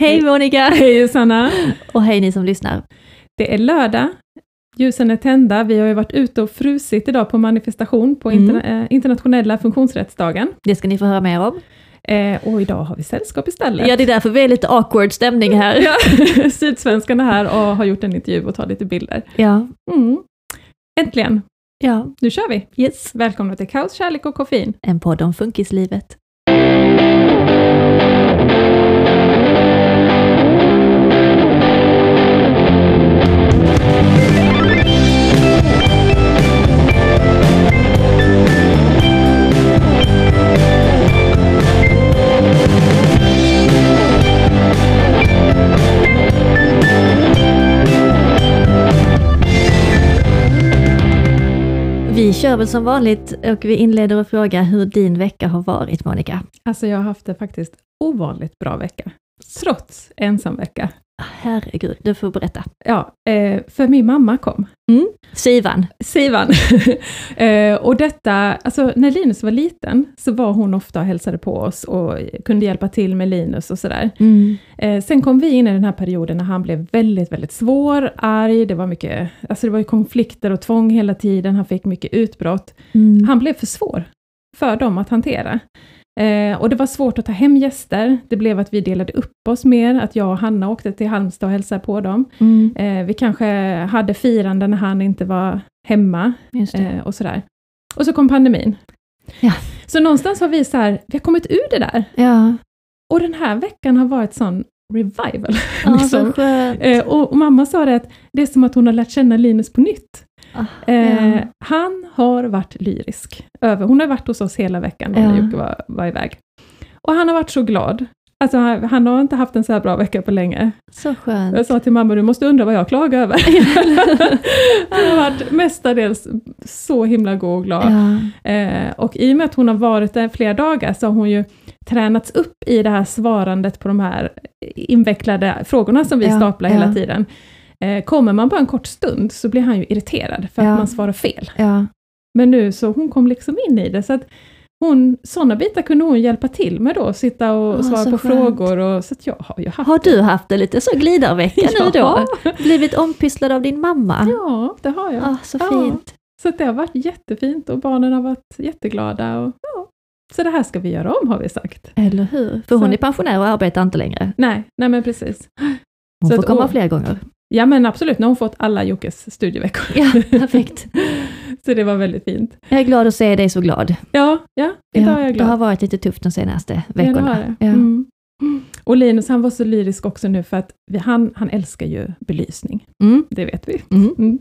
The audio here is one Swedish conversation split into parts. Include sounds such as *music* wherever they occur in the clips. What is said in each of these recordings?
Hej Monica! Hej Sanna! Och hej ni som lyssnar. Det är lördag, ljusen är tända, vi har ju varit ute och frusit idag på manifestation på Mm. interna- eh, internationella funktionsrättsdagen. Det ska ni få höra mer om. Eh, och idag har vi sällskap istället. Ja, det är därför vi är lite awkward stämning här. Ja, *laughs* Sydsvenskan är här och har gjort en intervju och tar lite bilder. Ja, Mm. Äntligen, ja. nu kör vi! Yes. Välkomna till Kaos, kärlek och koffein. En podd om funkislivet. Vi kör väl som vanligt och vi inleder och frågar hur din vecka har varit Monica. Alltså jag har haft det faktiskt ovanligt bra vecka. Trots ensam vecka. Herregud, du får berätta. Ja, eh, för min mamma kom. Sivan. Sivan. *laughs* eh, och detta, alltså när Linus var liten så var hon ofta och hälsade på oss och kunde hjälpa till med Linus och sådär. Mm. Eh, sen kom vi in i den här perioden när han blev väldigt, väldigt svår, arg, det var mycket, alltså det var konflikter och tvång hela tiden, han fick mycket utbrott. Mm. Han blev för svår för dem att hantera. Eh, och det var svårt att ta hem gäster, det blev att vi delade upp oss mer, att jag och Hanna åkte till Halmstad och hälsade på dem. Mm. Eh, vi kanske hade firande när han inte var hemma eh, och sådär. Och så kom pandemin. Ja. Så någonstans har vi så här, vi har kommit ur det där. Ja, Och den här veckan har varit sån revival. *laughs* ja liksom. Eh, och, och mamma sa det att det är som att hon har lärt känna Linus på nytt. Ah, Eh, ja. Han har varit lyrisk. Över, hon har varit hos oss hela veckan när Ja. Jocke var, var iväg. Och han har varit så glad. Alltså han, han har inte haft en så här bra vecka på länge. Så skönt. Jag sa till mamma, du måste undra vad jag klagar över. *laughs* han har varit mestadels så himla god och glad. Ja. Eh, och i och med att hon har varit där flera dagar så har hon ju tränats upp i det här svarandet på de här invecklade frågorna som vi Ja, staplar hela tiden. Eh, kommer man bara en kort stund så blir han ju irriterad för Ja. att man svarar fel. Ja. Men nu så hon kom liksom in i det så att hon, sådana bitar kunde hon hjälpa till med då, sitta och Åh, svara på skönt. frågor och så jag har ju haft Har du haft det lite så glidarvecka *laughs* nu Ja. då? Blivit ompysslad av din mamma? Ja, det har jag. Ah, så fint. Så det har varit jättefint och barnen har varit jätteglada. Och, ja. Så det här ska vi göra om har vi sagt. Eller hur? För hon Så- är pensionär och arbetar inte längre. Nej, nej men precis. Hon Så får komma och- fler gånger. Ja men absolut, nu har hon fått alla Jockes studieveckor. Ja, *laughs* perfekt. så det var väldigt fint. Jag är glad att se dig så glad. Ja, ja, idag är jag det glad. har varit lite tufft de senaste Ja, det veckorna. det. Ja. Mm. Och Linus han var så lyrisk också nu för att vi, han, han älskar ju belysning. Mm. Det vet vi. Mm. Mm.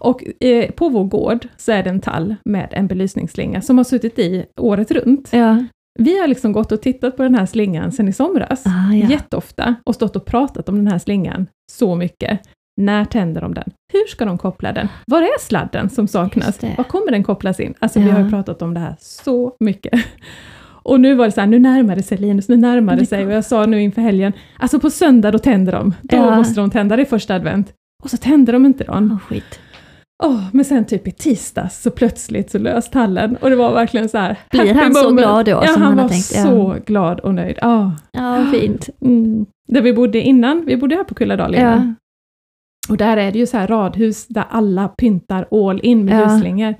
Och eh, på vår gård så är det en tall med en belysningsslinga som har suttit i året runt. Ja. Vi har liksom gått och tittat på den här slingan sedan i somras. Ah, ja. Jätteofta. Och stått och pratat om den här slingan så mycket. När tänder de den? Hur ska de koppla den? Var är sladden som saknas? Var kommer den kopplas in? Alltså vi Ja. har ju pratat om det här så mycket. *laughs* Och nu var det så här, nu närmar det sig Linus, nu närmar det sig. Och jag sa nu inför helgen, alltså på söndag då tänder de. Då Ja. måste de tända, det är första advent. Och så tände de inte dagen. Åh, skit. Åh, men sen typ i tisdags så plötsligt så lös tallen och det var verkligen så här. Blir han så moment. glad då, Ja, som han, var tänkt? Ja. så glad och nöjd. Ja. Ja, fint. Mm. Där vi bodde innan, vi bodde här på Kulladal innan. Ja. Och där är det ju så här radhus där alla pyntar all in med Ja. ljusslingor.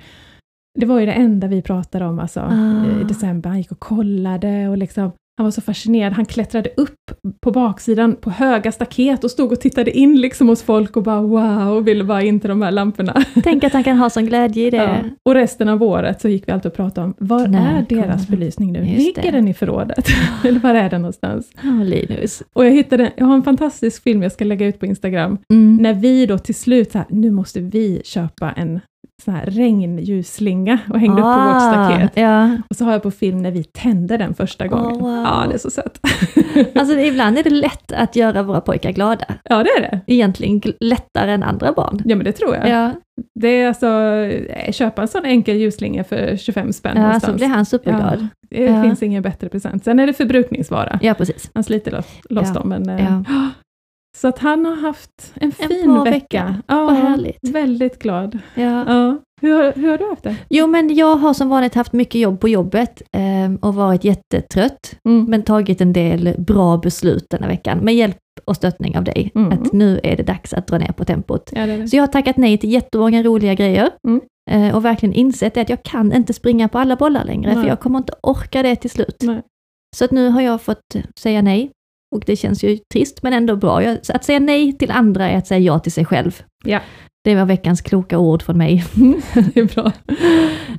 Det var ju det enda vi pratade om alltså, Ah. i december. Han gick och kollade och liksom, han var så fascinerad. Han klättrade upp på baksidan på höga staket och stod och tittade in liksom hos folk och bara wow, och ville bara in till de här lamporna. *laughs* Tänk att han kan ha sån glädje i det. Ja. Och resten av året så gick vi alltid och pratade om, var När är deras kommer- belysning nu? Just Ligger det. den i förrådet? *laughs* Eller var är den någonstans? Ja, Linus. Och jag hittade, jag har en fantastisk film jag ska lägga ut på Instagram, Mm. när vi då till slut, så här, nu måste vi köpa en sån här regnljusslinga och hängde upp på vårt staket. Ah, Ja. Och så har jag på film när vi tände den första gången. wow. Ja, det är så sött. *laughs* Alltså det- ibland är det lätt att göra våra pojkar glada. ja, det är det. Egentligen lättare än andra barn. Ja, men det tror jag. Ja, Det är alltså, eh, köpa en sån enkel ljusslinga för 25 spänn ja så någonstans. blir han superglad. Det Ja. finns ingen bättre present. Sen är det förbrukningsvara. Ja, precis. Han sliter loss, loss Ja. dem, men eh, Ja. *gasps* Så att han har haft en En fin vecka. vecka. Ja, Vad härligt. Väldigt glad. Ja. Ja. Hur, har- hur har du haft det? Jo, men jag har som vanligt haft mycket jobb på jobbet eh, och varit jättetrött, Mm. men tagit en del bra beslut den här veckan med hjälp och stöttning av dig. Mm. Att nu är det dags att dra ner på tempot. Ja, det det. Så jag har tackat nej till jättemånga roliga grejer Mm. eh, och verkligen insett att jag kan inte springa på alla bollar längre, Nej. för jag kommer inte orka det till slut. Nej. Så att nu har jag fått säga nej. Och det känns ju trist men ändå bra. Jag, att säga nej till andra är att säga ja till sig själv. Ja. Det var veckans kloka ord från mig. *laughs* det är bra.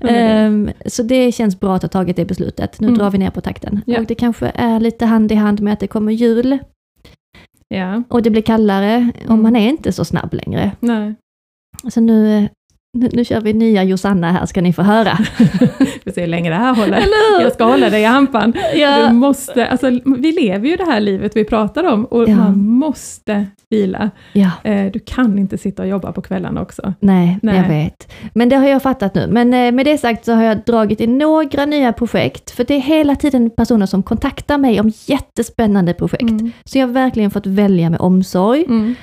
*laughs* Ehm, så det känns bra att ha tagit det beslutet. Nu Mm. drar vi ner på takten. Ja. Och det kanske är lite hand i hand med att det kommer jul Ja, och det blir kallare och Mm. man är inte så snabb längre. nej. Så nu, nu, nu kör vi nya Josanna här ska ni få höra. *laughs* Vi får se hur länge det här håller. Jag ska hålla dig i hampan. Du Ja. måste, alltså, vi lever ju det här livet vi pratar om och Ja. man måste vila. ja. Eh, Du kan inte sitta och jobba på kvällarna också. Nej, Nej. jag vet. Men det har jag fattat nu. Men eh, med det sagt så har jag dragit i några nya projekt, för det är hela tiden personer som kontaktar mig om jättespännande projekt. Mm. Så jag har verkligen fått välja med omsorg Mm.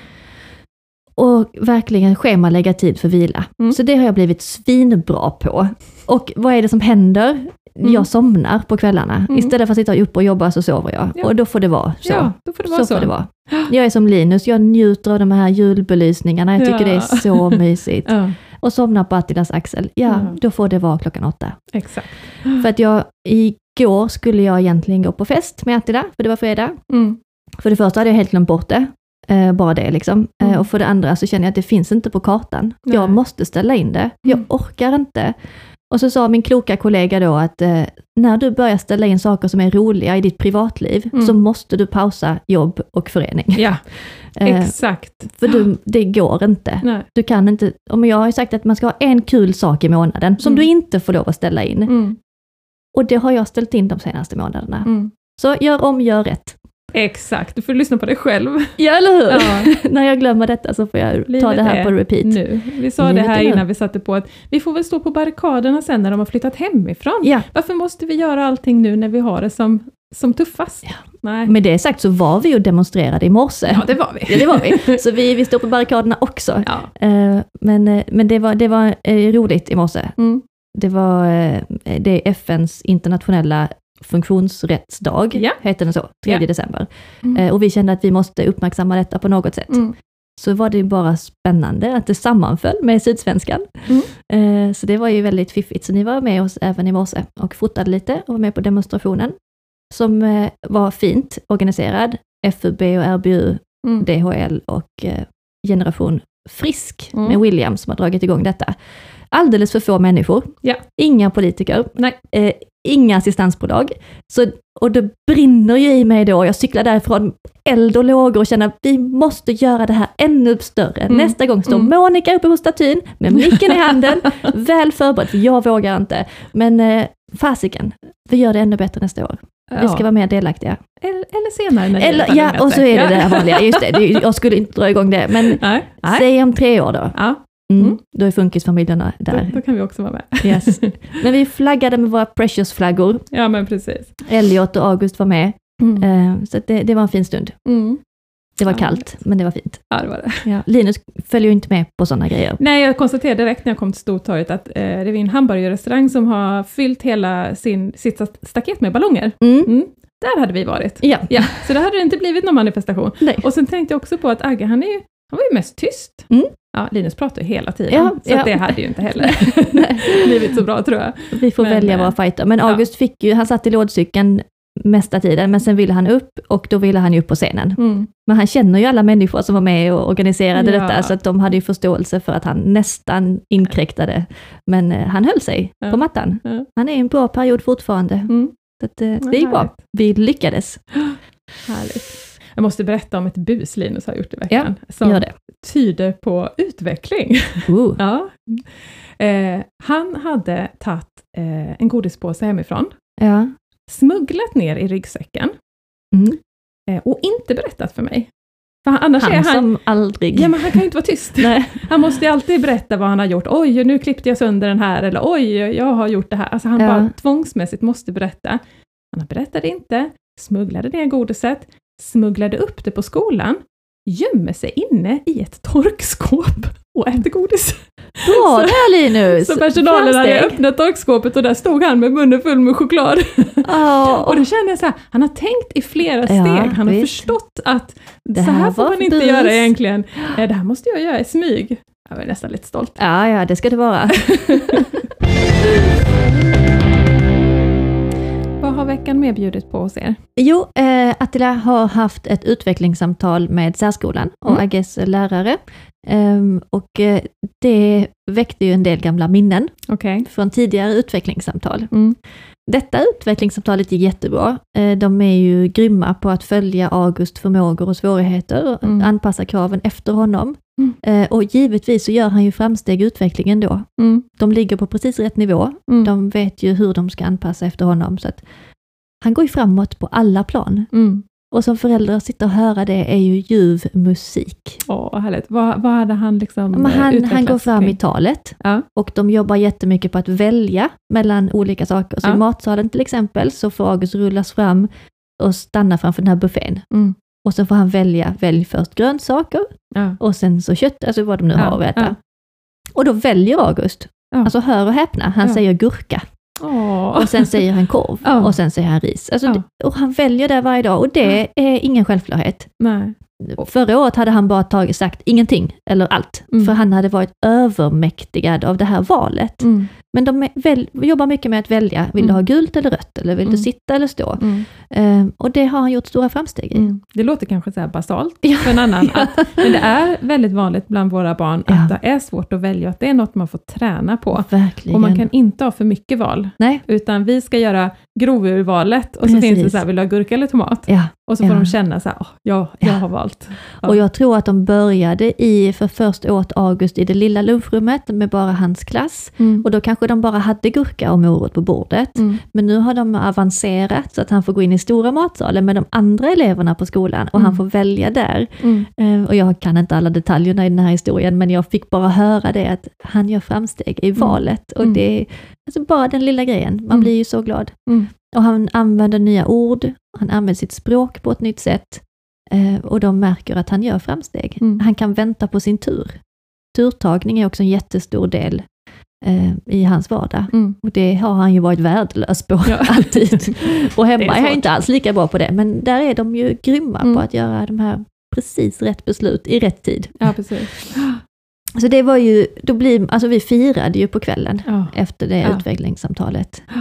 Och verkligen schemalägga tid för vila. Mm. Så det har jag blivit svinbra på. Och vad är det som händer? Mm. Jag somnar på kvällarna. Mm. Istället för att sitta upp och jobba så sover jag. Ja. Och då får det vara så. Ja, då får det vara så, så. får det vara. *gasps* Jag är som Linus, jag njuter av de här julbelysningarna. Jag tycker Ja. det är så *laughs* mysigt. Ja, Och somnar på Attilas axel. Ja, Ja. då får det vara klockan åtta. exakt. *gasps* För att jag, igår skulle jag egentligen gå på fest med Attila, för det var fredag. Mm. För det första hade jag helt glömt bort det. Eh, bara det liksom. Eh, Mm. och för det andra så känner jag att det finns inte på kartan. Jag Nej. måste ställa in det. Jag Mm. orkar inte. Och så sa min kloka kollega då att eh, när du börjar ställa in saker som är roliga i ditt privatliv Mm. så måste du pausa jobb och förening. Ja, *laughs* Eh, exakt. för du, det går inte. Nej. Du kan inte, om jag har ju sagt att man ska ha en kul sak i månaden som Mm. du inte får lov att ställa in. Mm. Och det har jag ställt in de senaste månaderna. Så gör om, gör rätt. Exakt, du får lyssna på dig själv. Ja, eller hur? Ja. *laughs* När jag glömmer detta så får jag ta Livet det här är på repeat. Nu. Vi sa Livet det här innan vi satte på att vi får väl stå på barrikaderna sen när de har flyttat hemifrån. Ja, Varför måste vi göra allting nu när vi har det som, som tuffast? Ja. Nej. med det sagt så var vi och demonstrerade i morse. Ja, det var vi. Ja, det var vi. Så vi, vi står på barrikaderna också. Ja. Eh, Men, eh, men det var, det var eh, roligt i morse. Mm. Det var det är FNs internationella funktionsrättsdag, Ja. heter den så, 3 Ja. december. Mm. Eh, Och vi kände att vi måste uppmärksamma detta på något sätt. Mm. Så var det ju bara spännande att det sammanföll med Sydsvenskan. Mm. Eh, Så det var ju väldigt fiffigt. Så ni var med oss även i morse och fotade lite och var med på demonstrationen. Som eh, var fint organiserad. FUB och RBU, Mm. DHL och Generation Frisk Mm. med William som har dragit igång detta. Alldeles för få människor. Ja. Inga politiker. Nej. Eh, inga assistansbolag. Så, och det brinner ju i mig då. Jag cyklar därifrån eld och lågor och känner att vi måste göra det här ännu större. Mm. Nästa gång står Mm. Monica uppe på statyn med micken i handen, *laughs* väl förberedd, för jag vågar inte. Men eh, fasiken, vi gör det ännu bättre nästa år. Vi ska vara mer delaktiga. Eller, eller senare när Eller, ja, och så är det Ja. det här vanliga. Just det, jag skulle inte dra igång det. Men. *laughs* Nej. säg om tre år då. Ja, Mm, Mm. Då är funkisfamiljerna då, där. då kan vi också vara med. *laughs* Yes. *laughs* Men vi flaggade med våra precious-flaggor. Ja, men precis. Elliot och August var med. Mm. Eh, Så det, det var en fin stund. Mm. Det var kallt, men det var fint. Ja, det var det. Ja. Linus följer ju inte med på sådana grejer. Nej, jag konstaterade direkt när jag kom till Stortorget att eh, det är en hamburgerrestaurang som har fyllt hela sin, sitt staket med ballonger. Mm. Mm. Där hade vi varit. Ja. Ja, så det hade det inte blivit någon manifestation. Nej. Och sen tänkte jag också på att Agge, han, är ju, han var ju mest tyst. Mm. Ja, Linus pratar ju hela tiden, Ja, så ja. Det hade ju inte heller *laughs* *laughs* blivit så bra tror jag. Vi får Men, välja eh, våra fighter. Men ja. August fick ju, han satt i lådcykeln mesta tiden, men sen ville han upp och då ville han ju upp på scenen. Mm. Men han känner ju alla människor som var med och organiserade Ja. detta, så att de hade ju förståelse för att han nästan inkräktade. Men eh, han höll sig Ja. på mattan. Ja. Han är i en bra period fortfarande. Mm. Så att, eh, det gick bra. Vi lyckades. *gasps* Härligt. Jag måste berätta om ett bus Linus har gjort i veckan, som Gör det. tyder på utveckling. Ooh. *laughs* Ja. Eh, han hade tagit eh, en godispåse hemifrån, Ja. smugglat ner i ryggsäcken Mm. eh, och inte berättat för mig. För han, annars är Han han... som aldrig... Ja, men han kan ju inte vara tyst. *laughs* Nej. Han måste ju alltid berätta vad han har gjort. Oj, nu klippte jag sönder den här, eller oj, jag har gjort det här. Alltså han Ja. bara tvångsmässigt måste berätta. Han berättade inte, smugglade ner godiset, smugglade upp det på skolan gömmer sig inne i ett torkskåp och äter godis. Bra *laughs* där Linus! Så personalen hade Framsteg. öppnat torkskåpet och där stod han med munnen full med choklad. Ja, *laughs* Och då kände jag så här, han har tänkt i flera steg, Ja, han har visst. förstått att Det så här här får man inte bus. göra egentligen. Det här måste jag göra i smyg. Jag var nästan lite stolt. ja, ja, det ska det vara. *laughs* Veckan mer bjudit på hos er? Jo, eh, Attila har haft ett utvecklingssamtal med särskolan och Mm. AGs lärare. Ehm, och eh, det väckte ju en del gamla minnen Okej. från tidigare utvecklingssamtal. Mm. Detta utvecklingssamtalet gick jättebra. Eh, De är ju grymma på att följa August förmågor och svårigheter och Mm. anpassa kraven efter honom. Mm. Eh, Och givetvis så gör han ju framsteg i utvecklingen då. Mm. De ligger på precis rätt nivå. Mm. De vet ju hur de ska anpassa efter honom. Så att han går ju framåt på alla plan. Mm. Och som förälder att sitta och höra det är ju ljuv musik. Åh, vad härligt. Vad, vad hade han liksom Men eh, han, han går fram kring? i talet Ja. och de jobbar jättemycket på att välja mellan olika saker. Så Ja. i matsalen till exempel så får August rullas fram och stanna framför den här buffén. Mm. Och så får han välja, välj först grönsaker Ja. och sen så kött, alltså vad de nu har att äta. Och då väljer August. Alltså hör och häpna, han säger gurka Åh. och sen säger han korv Ja. och sen säger han ris. Alltså, det- Och han väljer det varje dag och det är ingen självklarhet. Nej. Förra året hade han bara tagit, sagt ingenting eller allt, Mm. för han hade varit övermäktigad av det här valet. Mm. Men de väl, jobbar mycket med att välja, vill du Mm. ha gult eller rött, eller vill Mm. du sitta eller stå? Mm. Eh, och det har han gjort stora framsteg i. Mm. Det låter kanske så här basalt Ja. för en annan, *laughs* Ja. att, men det är väldigt vanligt bland våra barn att Ja. det är svårt att välja, att det är något man får träna på. Verkligen. Och man kan inte ha för mycket val, Nej, utan vi ska göra grovurvalet och så finns det Precis. så här, vill du ha gurka eller tomat? Ja. Och så får Ja. de känna så här, "Åh, jag, jag Ja. har valt. Ja. Och jag tror att de började i, för först åt August i det lilla lunchrummet med bara hans klass. Mm. Och då kanske de bara hade gurka och morot på bordet. Mm. Men nu har de avancerat så att han får gå in i stora matsalen med de andra eleverna på skolan och han Mm. får välja där. Mm. Eh, Och jag kan inte alla detaljerna i den här historien, men jag fick bara höra det att han gör framsteg i valet. Och Mm. det är alltså bara den lilla grejen, man Mm. blir ju så glad. Mm. Och han använder nya ord, han använder sitt språk på ett nytt sätt. eh, Och de märker att han gör framsteg. Mm. Han kan vänta på sin tur. Turtagning är också en jättestor del eh, i hans vardag. Mm. Och det har han ju varit värdelös på Ja. *laughs* alltid. Och hemma är är han inte alls lika bra på det, men där är de ju grymma Mm. på att göra de här precis rätt beslut i rätt tid. Ja, precis. *gasps* Så det var ju, då blir, alltså vi firade ju på kvällen Ja. efter det Ja. utvecklingssamtalet. *gasps*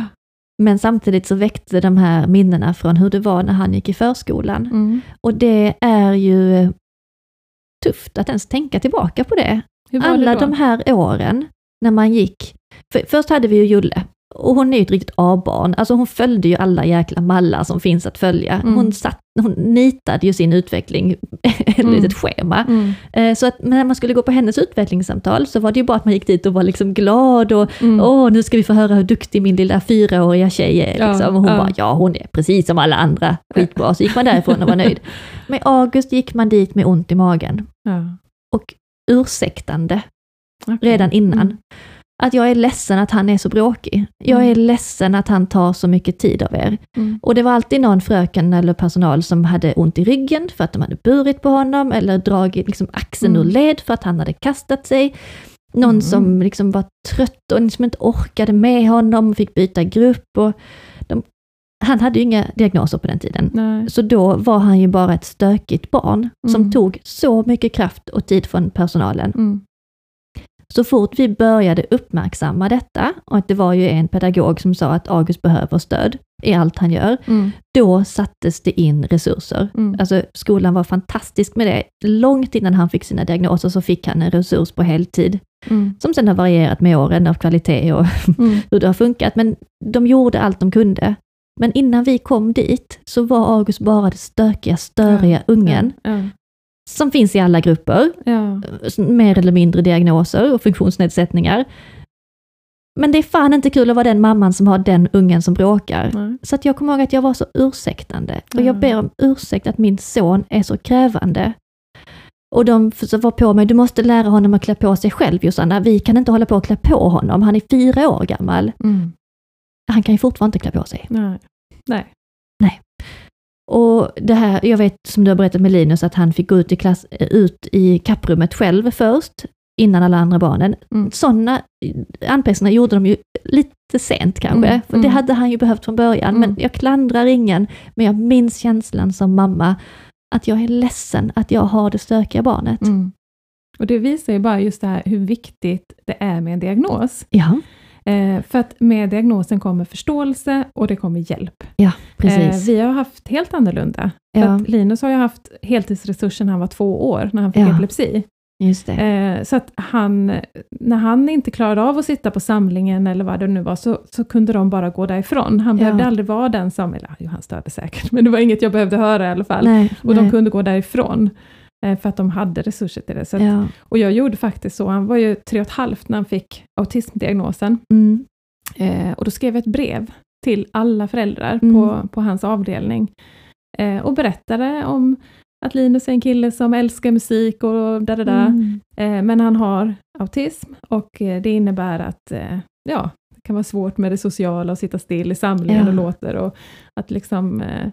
Men samtidigt så väckte de här minnena från hur det var när han gick i förskolan. Mm. Och det är ju tufft att ens tänka tillbaka på det. Alla det de här åren när man gick, för först hade vi ju Julle, och hon är ju ett riktigt A-barn. Alltså hon följde ju alla jäkla mallar som finns att följa. Mm. Hon, satt, hon nitade ju sin utveckling *laughs* ett Mm. litet schema. Mm. Eh, Så att när man skulle gå på hennes utvecklingssamtal så var det ju bara att man gick dit och var liksom glad och Mm. åh, nu ska vi få höra hur duktig min lilla fyraåriga tjej är. Ja, Liksom. Och hon ja. bara, ja hon är precis som alla andra, skitbra. Så gick man därifrån och var nöjd. *laughs* Med August gick man dit med ont i magen Ja. och ursäktande Okej. redan innan. Mm. Att jag är ledsen att han är så bråkig. Jag är Mm. ledsen att han tar så mycket tid av er. Mm. Och det var alltid någon fröken eller personal som hade ont i ryggen för att de hade burit på honom eller dragit liksom axeln Mm. ur led för att han hade kastat sig. Någon Mm. som liksom var trött och liksom inte orkade med honom, fick byta grupp. Och de, han hade ju inga diagnoser på den tiden. Nej. Så då var han ju bara ett stökigt barn som Mm. tog så mycket kraft och tid från personalen. Så fort vi började uppmärksamma detta, och att det var ju en pedagog som sa att August behöver stöd i allt han gör, Mm. då sattes det in resurser. Mm. Alltså skolan var fantastisk med det. Långt innan han fick sina diagnoser så fick han en resurs på heltid, Mm. som sen har varierat med åren av kvalitet och *laughs* Mm. hur det har funkat. Men de gjorde allt de kunde. Men innan vi kom dit så var August bara det stökiga, störiga ungen. Som finns i alla grupper, Ja. mer eller mindre diagnoser och funktionsnedsättningar. Men det är fan inte kul att vara den mamman som har den ungen som bråkar. Nej. Så att jag kommer ihåg att jag var så ursäktande. Och jag Ja. ber om ursäkt att min son är så krävande. Och de var på mig, du måste lära honom att klä på sig själv Josanna. Vi kan inte hålla på att klä på honom. Han är fyra år gammal. Mm. Han kan ju fortfarande inte klä på sig. Nej. Nej. Och det här, jag vet som du har berättat med Linus, att han fick gå ut i, klass, ut i kapprummet själv först, innan alla andra barnen. Mm. Sådana anpassningar gjorde de ju lite sent kanske, Mm, för det mm. hade han ju behövt från början. Men Mm. jag klandrar ingen, men jag minns känslan som mamma, att jag är ledsen att jag har det stökiga barnet. Mm. Och det visar ju bara just det här hur viktigt det är med en diagnos. Ja, Eh, för att med diagnosen kommer förståelse och det kommer hjälp. ja precis. Eh, vi har haft helt annorlunda. Ja, Linus har ju haft heltidsresursen när han var två år, när han fick Ja. epilepsi. just det. Eh, så att han, när han inte klarade av att sitta på samlingen eller vad det nu var, så, så kunde de bara gå därifrån. Han Ja. behövde aldrig vara den som, eller jo, han störde säkert, *laughs* men det var inget jag behövde höra i alla fall. nej, och nej. de kunde gå därifrån, eh, för att de hade resurser till det. Så att, ja. Och jag gjorde faktiskt så, han var ju tre och ett halvt när han fick autismdiagnosen, Mm. eh, och då skrev jag ett brev till alla föräldrar Mm. på, på hans avdelning, eh, och berättade om att Linus är en kille som älskar musik och där, där, där. Mm. Eh, men han har autism och eh, det innebär att eh, ja, det kan vara svårt med det sociala och sitta still i samlingen Ja. och låter och att liksom eh,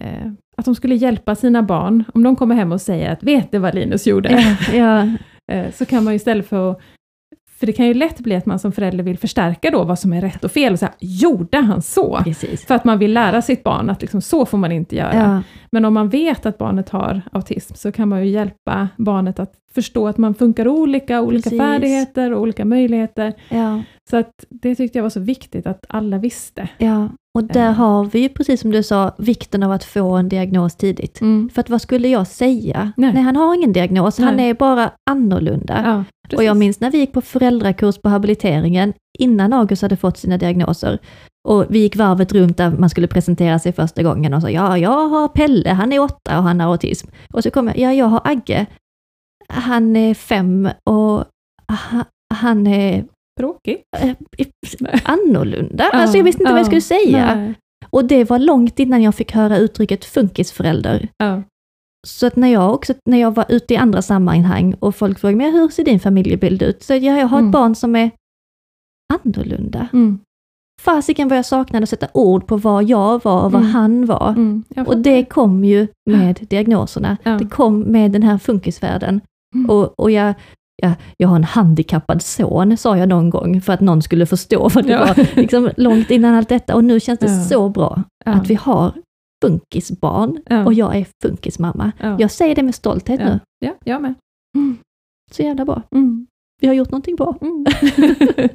eh, att de skulle hjälpa sina barn, om de kommer hem och säger att vet du vad Linus gjorde? Ja, *laughs* Eh, så kan man ju istället för att för det kan ju lätt bli att man som förälder vill förstärka då vad som är rätt och fel och säga, gjorde han så? precis. För att man vill lära sitt barn att liksom, så får man inte göra. Ja, Men om man vet att barnet har autism så kan man ju hjälpa barnet att förstå att man funkar olika, olika Precis. färdigheter och olika möjligheter. ja, Så att det tyckte jag var så viktigt att alla visste. ja. Och där Eh. har vi ju, precis som du sa, vikten av att få en diagnos tidigt. För att vad skulle jag säga? Nej. Nej, han har ingen diagnos, han Nej. är bara annorlunda. Ja, och jag precis. minns när vi gick på föräldrakurs på habiliteringen, innan August hade fått sina diagnoser. Och vi gick varvet runt där man skulle presentera sig första gången och sa ja, jag har Pelle, han är åtta och han har autism. Och så kom jag, ja, jag har Agge, han är fem och ha- han är Tråkigt. eh, annorlunda. *laughs* Ja, alltså jag visste inte vad jag ja, skulle säga. Nej. Och det var långt innan jag fick höra uttrycket funkisförälder. Ja. Så att när jag också, när jag var ute i andra sammanhang och folk frågade mig, hur ser din familjebild ut? Så ja, jag har Mm. ett barn som är annorlunda. Mm. Fasiken vad jag saknade att sätta ord på vad jag var och vad Mm. han var. Mm. Jag Och det kom ju med diagnoserna. Ja. Det kom med den här funkisvärlden. Mm. Och, och jag, jag, jag har en handikappad son, sa jag någon gång, för att någon skulle förstå vad det Ja. var. Liksom, långt innan allt detta. Och nu känns det Ja. så bra att vi har funkisbarn Ja. och jag är funkismamma. Ja. Jag säger det med stolthet ja. nu. ja, jag med. Mm. Så jävla bra. Mm. Vi har gjort någonting bra. Mm. *laughs*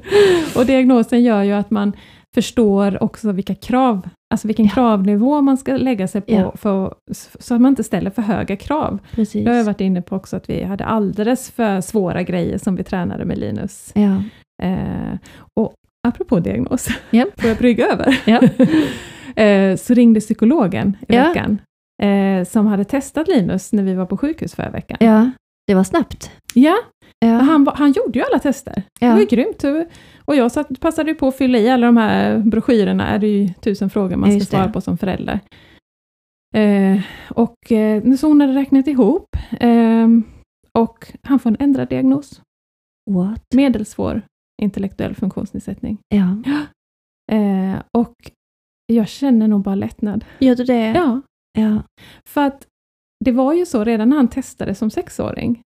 och diagnosen gör ju att man förstår också vilka krav, alltså vilken Ja. kravnivå man ska lägga sig på, Ja. för, så att man inte ställer för höga krav. Precis. Jag har ju varit inne på också att vi hade alldeles för svåra grejer som vi tränade med Linus. Ja. Eh, och apropå diagnos, Ja. *laughs* får jag brygga över? *laughs* Ja. eh, så ringde psykologen i Ja. veckan, eh, som hade testat Linus när vi var på sjukhus förra veckan. ja, det var snabbt. Ja, Ja. han, han gjorde ju alla tester. Det var ja. ju grymt. Och jag satt, passade ju på att fylla i alla de här broschyrerna, är det ju tusen frågor man ska Just det. svara på som förälder. Eh, och eh, så hon hade räknat ihop, eh, och han får en ändrad diagnos. What? Medelsvår intellektuell funktionsnedsättning. Ja. Eh, och jag känner nog bara lättnad. Gör du det? Ja, Ja. för att det var ju så redan när han testade som sexåring,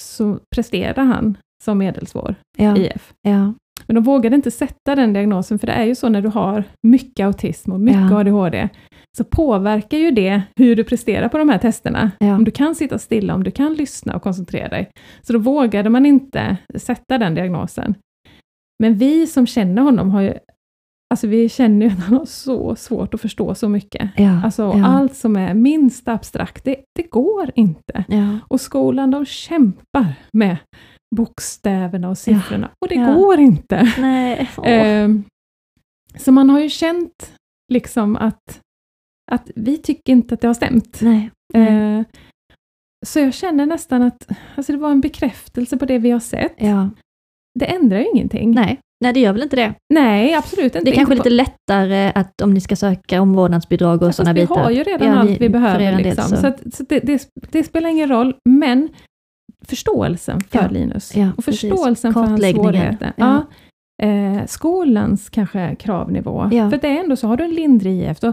så presterade han som medelsvår Ja. IF. ja. Men de vågade inte sätta den diagnosen, för det är ju så när du har mycket autism och mycket Ja. ADHD, så påverkar ju det hur du presterar på de här testerna. Ja. Om du kan sitta stilla, om du kan lyssna och koncentrera dig. Så då vågade man inte sätta den diagnosen. Men vi som känner honom har ju, alltså vi känner ju att han har så svårt att förstå så mycket. Ja. Alltså ja. allt som är minst abstrakt, det, det går inte. Ja. Och skolan, de kämpar med bokstäverna och siffrorna, och det går inte. Nej. *laughs* Ehm, så man har ju känt liksom att, att vi tycker inte att det har stämt. Nej. Ehm, så jag känner nästan att alltså det var en bekräftelse på det vi har sett. Ja. Det ändrar ju ingenting. Nej. Nej, det gör väl inte det. Nej, absolut inte. Det är kanske Inte lite lättare att om ni ska söka omvårdnadsbidrag och fast sådana vi bitar. har ju redan Ja, allt vi behöver. er Liksom. så. Så, att, så det, det, det spelar ingen roll, men förståelsen för Ja. Linus Ja, och förståelsen för hans svårigheter. Ja. Ja. Eh, skolans kanske kravnivå. Ja. För det är ändå så, har du en lindrig IF, då,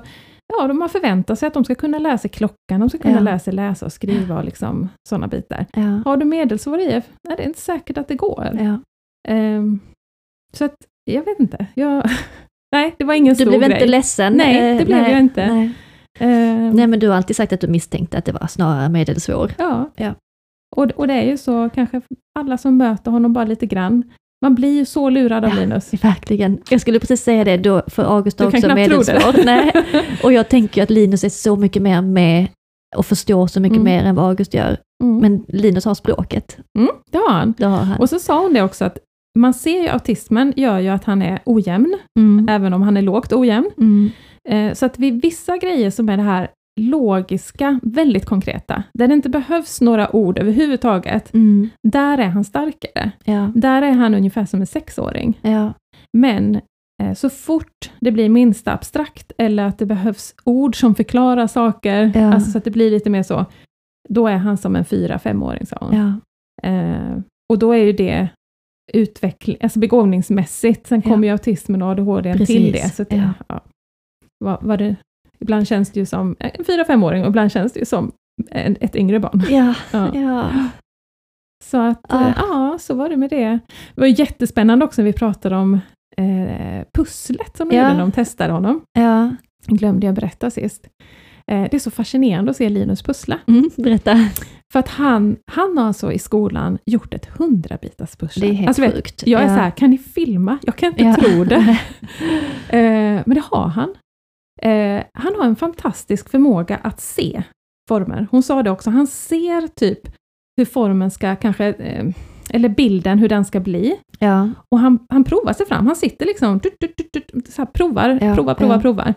ja, de har förväntat sig att de ska kunna sig klockan, de ska kunna Ja. lära sig läsa och skriva och liksom sådana bitar. Ja. Har du medelsvår IF? Nej, det är inte säkert att det går. Ja. Ehm, så att, jag vet inte. Jag, *laughs* nej, det var ingen Du stor blev grej. inte ledsen? Nej, eh, det blev jag inte. Nej. Ehm, nej, men du har alltid sagt att du misstänkte att det var snarare medelsvår. Ja. Ja. Och, och det är ju så, kanske alla som möter honom bara lite grann, man blir ju så lurad av Ja. Linus. Verkligen. Jag skulle precis säga det, då, för August har Du också medelsvår. *laughs* Nej. Och jag tänker att Linus är så mycket mer med och förstår så mycket Mm. mer än vad August gör. Mm. Men Linus har språket. mm, det har han. Det har han. Och så sa hon det också att man ser ju autismen gör ju att han är ojämn, Mm. även om han är lågt ojämn. Mm. Eh, så att vid vissa grejer som är det här logiska, väldigt konkreta, där det inte behövs några ord överhuvudtaget, Mm. där är han starkare. Ja. Där är han ungefär som en sexåring. Ja. Men eh, så fort det blir minsta abstrakt, eller att det behövs ord som förklarar saker, Ja. alltså så att det blir lite mer så, då är han som en fyra, femåring, sa hon. Eh, och då är ju det utveckling, alltså begåvningsmässigt, sen Ja. kommer ju autismen och ADHD Precis, till det. Så att, ja. ja. Vad, vad det, ibland känns det ju som en fyra, femåring och ibland känns det ju som en, ett yngre barn. Ja. Ja. Så att, eh, ja, så var det med det. Det var jättespännande också när vi pratade om eh, pusslet som de Ja. gjorde när de testade honom. ja. glömde jag berätta sist. Eh, det är så fascinerande att se Linus pussla. Mm. Berätta. För att han, han har alltså i skolan gjort ett hundrabitars pussel. Det är helt alltså, vet, sjukt. jag är ja. så här, kan ni filma? Jag kan inte Ja. tro det. *laughs* Eh, men det har han. Eh, han har en fantastisk förmåga att se former. Hon sa det också, han ser typ hur formen ska kanske, eller bilden, hur den ska bli. Ja. Och han, han provar sig fram, han sitter liksom, så här, provar, Ja, provar, provar, ja. provar.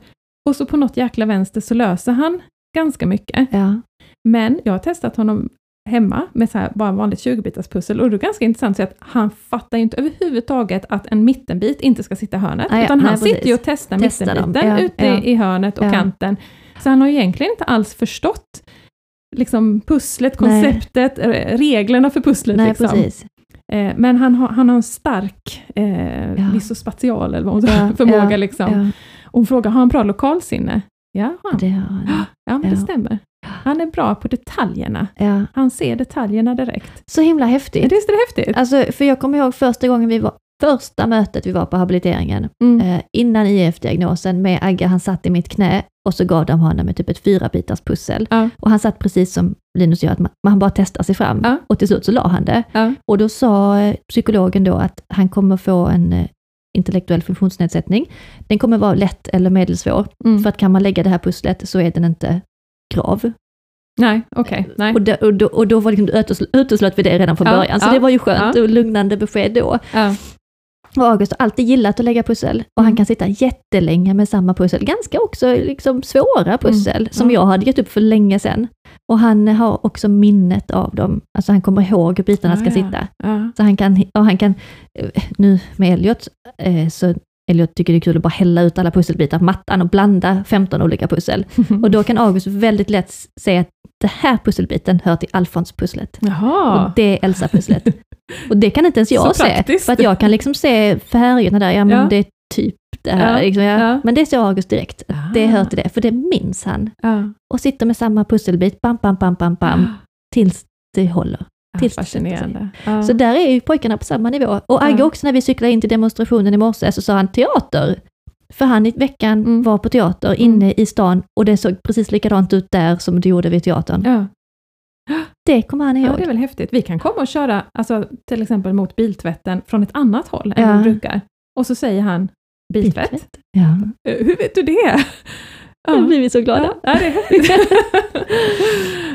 Och så på något jäkla vänster så löser han ganska mycket. Ja. Men jag har testat honom hemma med så här bara vanligt 20-bitars pussel och det är ganska intressant att han fattar ju inte överhuvudtaget att en mittenbit inte ska sitta i hörnet, Ah, ja, utan han nej, sitter ju och testar, Testar mittenbiten ja, ute ja. i hörnet och kanten. Så han har ju egentligen inte alls förstått liksom pusslet, Nej. konceptet, eh, reglerna för pusslet. Nej, liksom. precis. Eh, Men han har, han har en stark eh, Ja. eller vad hon säger, *laughs* förmåga. liksom. Ja. Hon frågar, har han bra lokalsinne? Ja, han. Det har han. Ja, men det Ja. stämmer. Han är bra på detaljerna. Ja. Han ser detaljerna direkt. Så himla häftigt. Är det inte det häftigt? Alltså, för jag kommer ihåg första gången vi var, första mötet vi var på habiliteringen, Mm. eh, innan IF-diagnosen med Agge, han satt i mitt knä och så gav de honom ett typ ett fyra bitars pussel. Ja. Och han satt precis som Linus gör, att man, man bara testar sig fram. Ja. Och till slut så la han det. Ja. Och då sa eh, psykologen då att han kommer få en eh, intellektuell funktionsnedsättning. Den kommer vara lätt eller medelsvår. Mm. För att kan man lägga det här pusslet så är den inte grav. Nej, okej. Nej. Och, det, och, då, och då var liksom, utesl- uteslöt vi det redan från Ja, början, så ja, det var ju skönt ja. och lugnande besked då. Ja. Och August har alltid gillat att lägga pussel och han Mm. kan sitta jättelänge med samma pussel. Ganska också liksom svåra pussel som Mm. jag hade gett upp för länge sedan. Och han har också minnet av dem, alltså han kommer ihåg hur bitarna Ja, ska ja. sitta. Ja. Så han kan, och han kan, eh, nu med Elliot, eh, så Elliot tycker det är kul att bara hälla ut alla pusselbitar på mattan och blanda 15 olika pussel. *laughs* Och då kan August väldigt lätt se att det här pusselbiten hör till Alfons-pusslet. Och det är Elsa-pusslet. *laughs* Och det kan inte ens jag se. För att jag kan liksom se färgerna där, ja men Ja. det är typ det här. Ja, Liksom, ja. ja. Men det ser August direkt. Det Ah. hör till det, för det minns han. Ja. Och sitter med samma pusselbit, bam, bam, bam, bam, bam, *gasps* tills det håller. Ja, Tills- fascinerande. Så där är ju pojkarna på samma nivå. Och Agge också när vi cyklade in till demonstrationen i morse så sa han teater. För han i veckan Mm. var på teater inne i stan och det såg precis likadant ut där som det gjorde vid teatern. *gasps* Det kommer han ihåg. ja, det är väl häftigt. Vi kan komma och köra, alltså, till exempel mot biltvätten från ett annat håll än vi brukar. Och så säger han, biltvätt? Ja. Hur vet du det? Då blir vi så glada. Ja, *laughs* ja,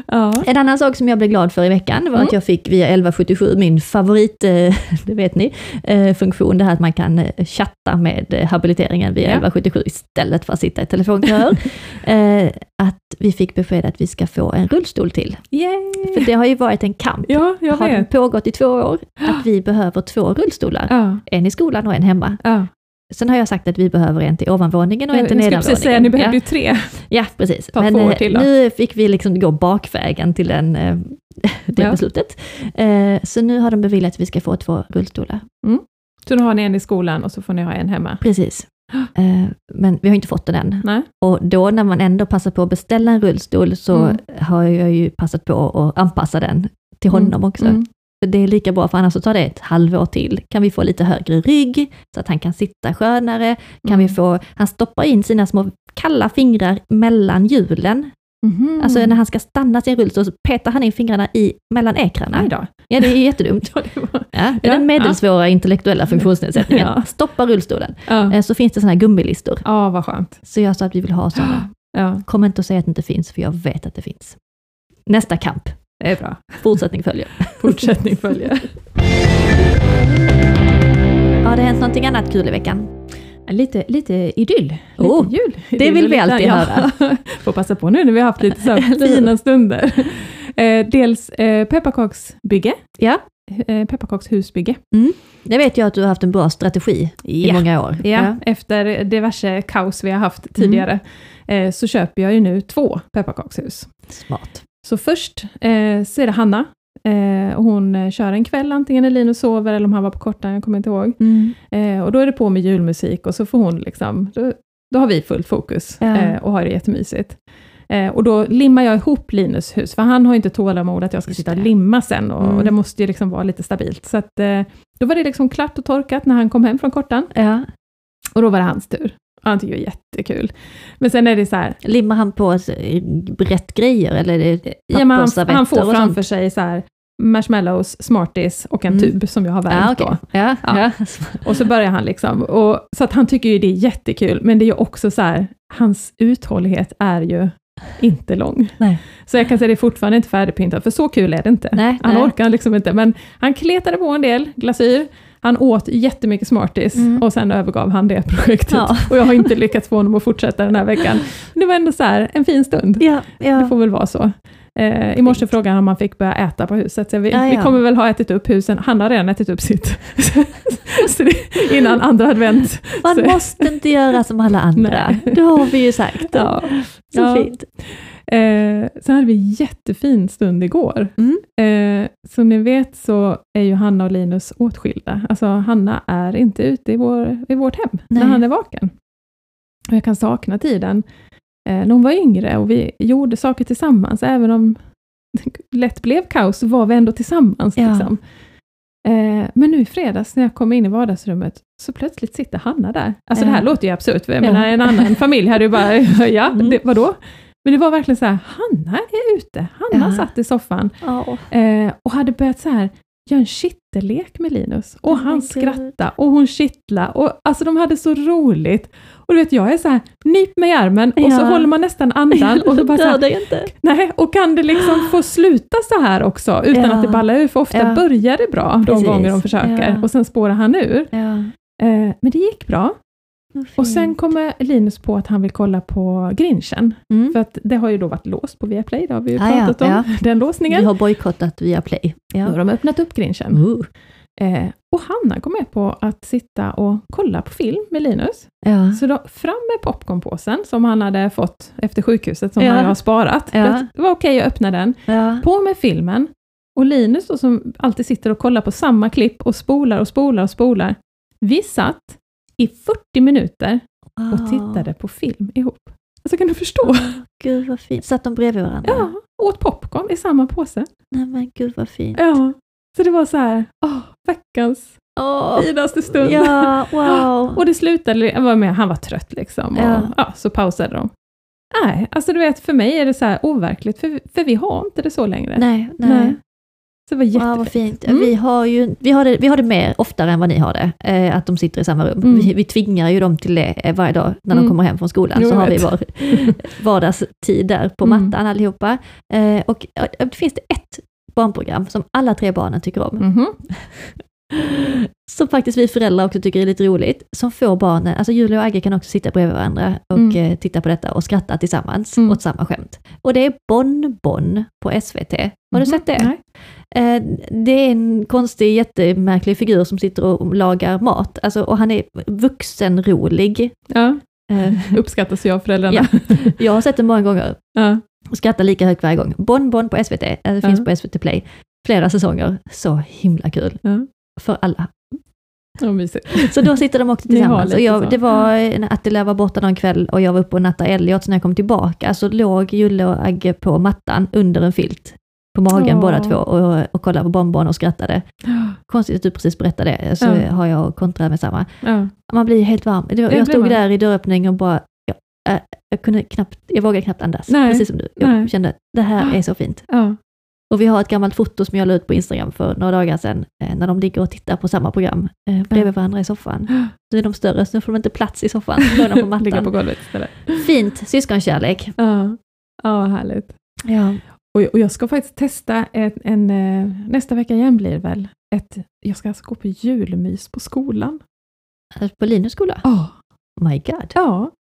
ja. En annan sak som jag blev glad för i veckan var Mm. att jag fick via 1177, min favorit, eh, *laughs* det vet ni, eh, funktion, det här att man kan eh, chatta med habiliteringen via Ja. 1177 istället för att sitta i telefonkör. *laughs* eh, att vi fick besked att vi ska få en rullstol till. Yay! För det har ju varit en kamp, Ja, jag har vet. pågått i två år, att vi behöver två rullstolar. Ja, En i skolan och en hemma. Sen har jag sagt att vi behöver en till ovanvåningen och en till Jag skulle nedanvåningen. precis säga, ni behövde ju tre. *laughs* Ja, precis. Ta Men eh, nu fick vi liksom gå bakvägen till den, eh, *laughs* det Ja. beslutet. Eh, Så nu har de beviljat att vi ska få två rullstolar. Så nu har ni en i skolan och så får ni ha en hemma. Precis. *gasps* Men vi har inte fått den än. Nej. Och då när man ändå passar på att beställa en rullstol så Mm. har jag ju passat på att anpassa den till honom Mm, också. mm. För Det är lika bra, för annars så tar det ett halvår till. Kan vi få lite högre rygg, så att han kan sitta skönare? Kan Mm. vi få, han stoppar in sina små kalla fingrar mellan hjulen. Mhm. Alltså när han ska stanna sin rullstol så petar han in fingrarna i, mellan ekrarna. Ja, det är jättedumt. *laughs* Ja, det. Ja, är Ja, den medelsvåra intellektuella funktionsnedsättningen. Ja. Stoppa rullstolen. ja. Eh, Så finns det sådana här gummilistor. ja, vad skönt. Så jag sa att vi vill ha sådana. Ja, Kom inte och säga att det inte finns, för jag vet att det finns. Nästa kamp. Det är bra. Fortsättning följer. *laughs* Fortsättning följer. Har det hänt någonting annat kul i veckan? Lite, lite idyll. Lite Oh, jul. det vill vi lite- alltid höra. *laughs* Får passa på nu när vi har haft lite så *laughs* fina stunder. Eh, dels eh, pepparkaksbygge. Ja. Eh, pepparkakshusbygge. Det vet jag att du har haft en bra strategi i Ja. många år. Ja, efter diverse kaos vi har haft tidigare eh, så köper jag ju nu två pepparkakshus. Smart. Så först eh, så är det Hanna. Eh, och hon eh, kör en kväll, antingen när Linus sover eller om han var på korta, jag kommer inte ihåg. Mm. Eh, och då är det på med julmusik och så får hon liksom, då, då har vi fullt fokus Ja. eh, och har det jättemysigt. Eh, och då limmar jag ihop Linus hus, för han har inte tålamod att jag ska Just sitta och limma sen och, Mm. och det måste ju liksom vara lite stabilt. Så att, då var det liksom klart och torkat när han kom hem från kortan Ja. och då var det hans tur. Han tycker det är jättekul. Men sen är det så här, Limmar han på rätt grejer eller är det ja, men han, han får framför sig så här marshmallows, smarties och en Mm. tub som jag har värmt Ja, okej. då. ja, Ja. ja. Och så börjar han liksom, och, så att han tycker ju det är jättekul, men det är ju också så här, hans uthållighet är ju inte lång. Nej. Så jag kan säga det är fortfarande inte färdigpyntat, för så kul är det inte. Nej, han nej. orkar liksom inte, men han kletade på en del glasyr, han åt jättemycket Smarties Mm. och sen övergav han det projektet. Ja. Och jag har inte lyckats få honom att fortsätta den här veckan. Men det var ändå så här, en fin stund. Ja, Det ja. får väl vara så. Eh, I morse frågade han om man fick börja äta på huset, så vi, Ja, vi kommer väl ha ätit upp husen. Han har redan ätit upp sitt. *laughs* det, innan andra advent. Man Så- måste inte göra som alla andra. Nej. Det har vi ju sagt. Ja. Så Ja. fint. Eh, sen hade vi en jättefin stund igår. Mm. Eh, som ni vet så är ju Hanna och Linus åtskilda. Alltså Hanna är inte ute i, vår, i vårt hem Nej. när han är vaken. Och jag kan sakna tiden eh, när hon var yngre och vi gjorde saker tillsammans, även om det *laughs* lätt blev kaos så var vi ändå tillsammans. Ja. Liksom. Eh, men nu i fredags när jag kom in i vardagsrummet så plötsligt sitter Hanna där. Alltså det här Ja. låter ju absurt, för jag Ja. menar en annan familj hade ju bara, *laughs* ja, Mm. det, vadå? Men det var verkligen så här, Hanna är ute. Hanna Ja. satt i soffan Ja. eh, och hade börjat så här göra en kittelek med Linus. Och Oh han skrattade och hon kittlade. Och, alltså de hade så roligt. Och du vet, jag är så här, nyp mig i armen och så Ja. håller man nästan andan. Och, så *laughs* bara så här, dig inte. nej, och kan det liksom få sluta så här också, utan Ja. att det ballar ur? För ofta Ja. börjar det bra de Precis. gånger de försöker, Ja. och sen spårar han ur. Ja. Eh, men det gick bra. Och sen kommer Linus på att han vill kolla på Grinchen. Mm. För att det har ju då varit låst på Viaplay, det har vi ju Ah, ja, pratat om, ja. *laughs* den Vi låsningen. har bojkottat via Play. Nu har Ja. de öppnat upp Grinchen. Uh. Eh, och Hanna kom med på att sitta och kolla på film med Linus. Ja. Så då, fram med popcornpåsen som han hade fått efter sjukhuset, som Ja. han har sparat. Ja. Det var okej att öppna den. Ja. På med filmen. Och Linus då, som alltid sitter och kollar på samma klipp och spolar och spolar och spolar. Vi satt i 40 minuter och tittade på film ihop. Alltså kan du förstå? Ah, Gud vad fint. Satt de bredvid varandra? Ja, åt popcorn i samma påse. Nej men gud vad fint. Ja. Så det var så här, åh, veckans Åh. finaste stund. Ja, *laughs* wow. Och det slutade, var med, han var trött liksom. Och, Ja. ja. så pausade de. Nej, alltså du vet, för mig är det så här overkligt, för, för vi har inte det så längre. Nej, nej. Nej. Så det var Wow, jättefint. vad fint. Mm. Vi, har ju, vi, har det, vi har det mer oftare än vad ni har det, eh, att de sitter i samma rum. Mm. Vi, vi tvingar ju dem till det eh, varje dag när de Mm. kommer hem från skolan, Jo, så jag har vi vet. vår *laughs* vardagstid där på Mm. mattan allihopa. Eh, och eh, det finns det ett barnprogram som alla tre barnen tycker om, Mhm. *laughs* *laughs* som faktiskt vi föräldrar också tycker är lite roligt, som får barnen, alltså Julia och Agge kan också sitta bredvid varandra och Mm. eh, titta på detta och skratta tillsammans Mm. åt samma skämt. Och det är Bon Bon på SVT. Har du Mhm. sett det? Eh, Det är en konstig, jättemärklig figur som sitter och lagar mat. Alltså, och han är vuxenrolig. Ja, Eh, *laughs* uppskattas ju av föräldrarna. Ja. *laughs* Jag har sett den många gånger Ja. och skrattar lika högt varje gång. Bon Bon på SVT, eh, det finns Ja. på SVT Play. Flera säsonger. Så himla kul. Ja. För alla. Så då sitter de också *laughs* tillsammans. Och jag, det var en- Attila var borta någon kväll och jag var uppe och nattade Elliot, så när jag kom tillbaka så låg Julle och Agge på mattan under en filt på magen Åh. båda två och, och kollade på bonbon och skrattade. Konstigt att du precis berättade det, så Ja. har jag kontrat med samma. Man blir helt varm. Blir jag stod där i dörröppningen och bara, jag, äh, jag kunde knappt, jag vågade knappt andas. Nej. Precis som du. Jag Nej. kände, det här är så fint. Och vi har ett gammalt foto som jag la ut på Instagram för några dagar sedan, eh, när de ligger och tittar på samma program eh, bredvid varandra i soffan. *gasps* Så är de större, så nu får de inte plats i soffan, så de på *laughs* Ligga på mattan. golvet istället. Fint syskonkärlek. Ja, ja härligt. Ja. Och, och jag ska faktiskt testa en, en, eh, nästa vecka igen blir det väl, ett, jag ska alltså gå på julmys på skolan. På Linus skola? Ja. Oh my god. Ja,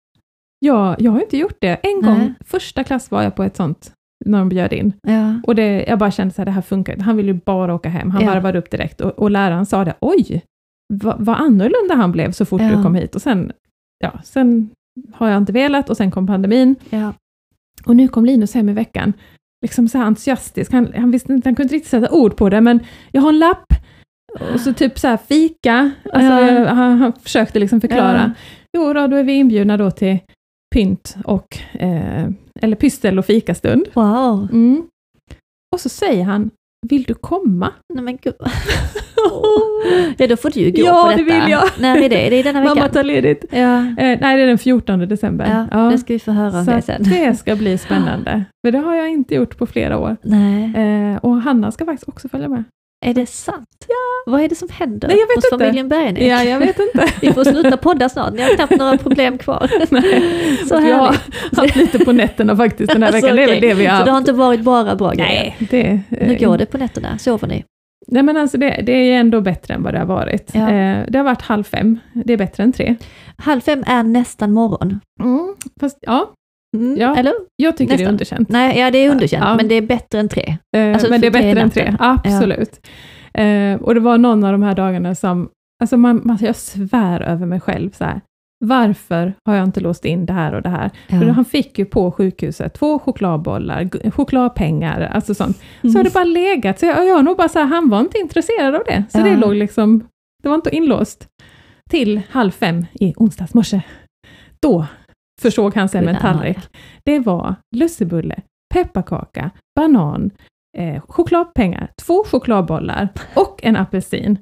ja jag har inte gjort det. En Nej. gång, första klass var jag på ett sånt, när de bjöd in. Ja. Och det, jag bara kände att det här funkar. Han ville ju bara åka hem. Han Ja. varvade upp direkt och, och läraren sa det, oj, vad, vad annorlunda han blev så fort Ja. du kom hit. Och sen, ja, sen har jag inte velat och sen kom pandemin. Ja. Och nu kom Linus hem i veckan, liksom så här entusiastisk. Han, han, visste inte, han kunde inte riktigt sätta ord på det, men jag har en lapp och så typ så här fika. Alltså, Ja. han, han försökte liksom förklara. Jo då, då är vi inbjudna då till pynt och, eh, eller pystel och fikastund. Wow. Mm. Och så säger han, vill du komma? Nej men gud. *laughs* ja, då får du ju gå Ja, på det detta. vill jag. När är det? Är det denna *laughs* veckan? Mamma tar ledigt. Ja. Eh, nej, det är den 14 december. Ja, det ska vi få höra om så det sen. det ska bli spännande. *gasps* För det har jag inte gjort på flera år. Nej, Eh, och Hanna ska faktiskt också följa med. Är det sant? Ja. Vad är det som händer Nej, jag vet hos inte. familjen Bergenek? Ja, jag vet inte. *laughs* Vi får sluta podda snart, ni har knappt några problem kvar. *laughs* Nej, *laughs* Så jag har haft lite på nätterna faktiskt den här Alltså, veckan. Det väl okej. det vi har Så det har inte varit bara bra grejer? Nej, det, Hur går det på nätterna? Sover ni? Nej, men alltså det, det är ändå bättre än vad det har varit. Ja. Eh, det har varit halv fem, det är bättre än tre. Halv fem är nästan morgon. Fast ja, Mm, Ja. Eller? jag tycker det Nästan. är underkänt. Nej, ja det är underkänt, Ja. men det är bättre än tre. Eh, Alltså, men det är bättre än tre, absolut. Eh, och det var någon av de här dagarna som, alltså man, man, jag svär över mig själv så här. Varför har jag inte låst in det här och det här? För han fick ju på sjukhuset två chokladbollar, chokladpengar, alltså sånt. Så Mm. har det bara legat. Så jag, jag har nog bara så här, han var inte intresserad av det. Så Ja. det låg liksom, det var inte inlåst. Till halv fem i onsdags morse. Då försåg han sig med en tallrik. Det var lussebulle, pepparkaka, banan, eh, chokladpengar, två chokladbollar och en apelsin.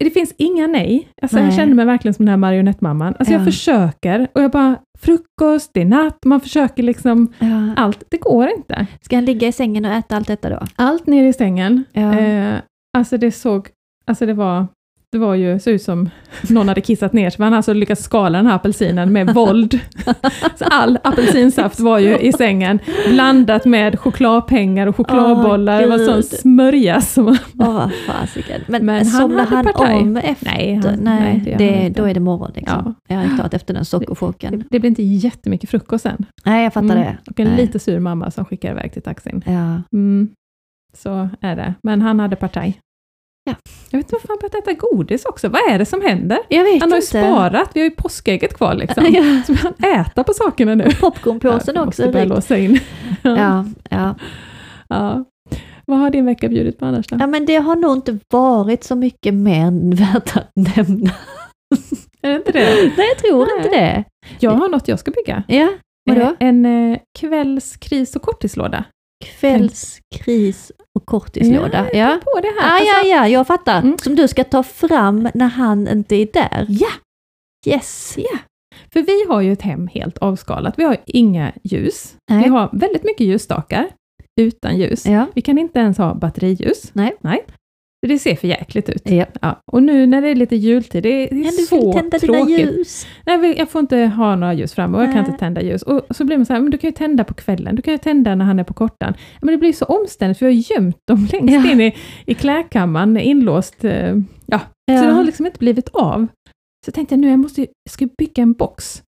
Det finns inga nej. Alltså jag Nej. känner mig verkligen som den här marionettmamman. Alltså jag Ja. försöker och jag bara, frukost, det är natt, man försöker liksom Ja. allt. Det går inte. Ska han ligga i sängen och äta allt detta då? Allt ner i sängen. Ja. Eh, alltså det såg, alltså det var, det var ju, såg ut som någon hade kissat ner sig. Man hade alltså lyckats skala den här apelsinen med våld. *laughs* Så all apelsinsaft var ju i sängen, blandat med chokladpengar och chokladbollar. det var sån gud. smörja som... Vad fasiken. Men, Men han somnar hade han om efter? Nej, han- nej, nej, det det, han då är det morgon liksom. Ja. är klart efter den sockerchocken. Det, det blev inte jättemycket frukost sen. Nej, jag fattar Mm. det. Och en Nej. lite sur mamma som skickar iväg till taxin. Ja. Mm. Så är det. Men han hade partaj. Ja. Jag vet inte varför han börjat äta godis också. Vad är det som händer? Jag vet Han har ju inte. sparat, vi har ju påskägget kvar liksom. *laughs* Ja. Så han äta på sakerna nu. Popcornpåsen Jag också. måste låsa in. *laughs* Ja, ja. ja. Vad har din vecka bjudit på annars då? ja, men det har nog inte varit så mycket mer värt att nämna. *laughs* Är det inte det? Nej, jag tror Nej. inte det. Jag har något jag ska bygga. Ja, vadå? Eh, En eh, kvällskris och korttidslåda. Kvällskris och korttislåda. Ja, Ja. På det här. Ah, Alltså, ja, ja, jag fattar. Mm. Som du ska ta fram när han inte är där. ja, Yes. ja. För vi har ju ett hem helt avskalat. Vi har inga ljus. Nej. Vi har väldigt mycket ljusstakar utan ljus. Ja. Vi kan inte ens ha batteriljus. Nej. Nej. Det ser för jäkligt ut. ja. Ja. Och nu när det är lite jultid, det är, det är så tända dina tråkigt. ljus. Nej, jag får inte ha några ljus framme och jag kan inte tända ljus. Och så blir man så här, men du kan ju tända på kvällen, du kan ju tända när han är på kortan. Men det blir så omständigt för vi har gömt dem *laughs* längst Ja. in i, i klädkammaren, inlåst. eh, Ja. Ja. Så det har liksom inte blivit av. Så jag tänkte nu, jag måste jag ska bygga en box.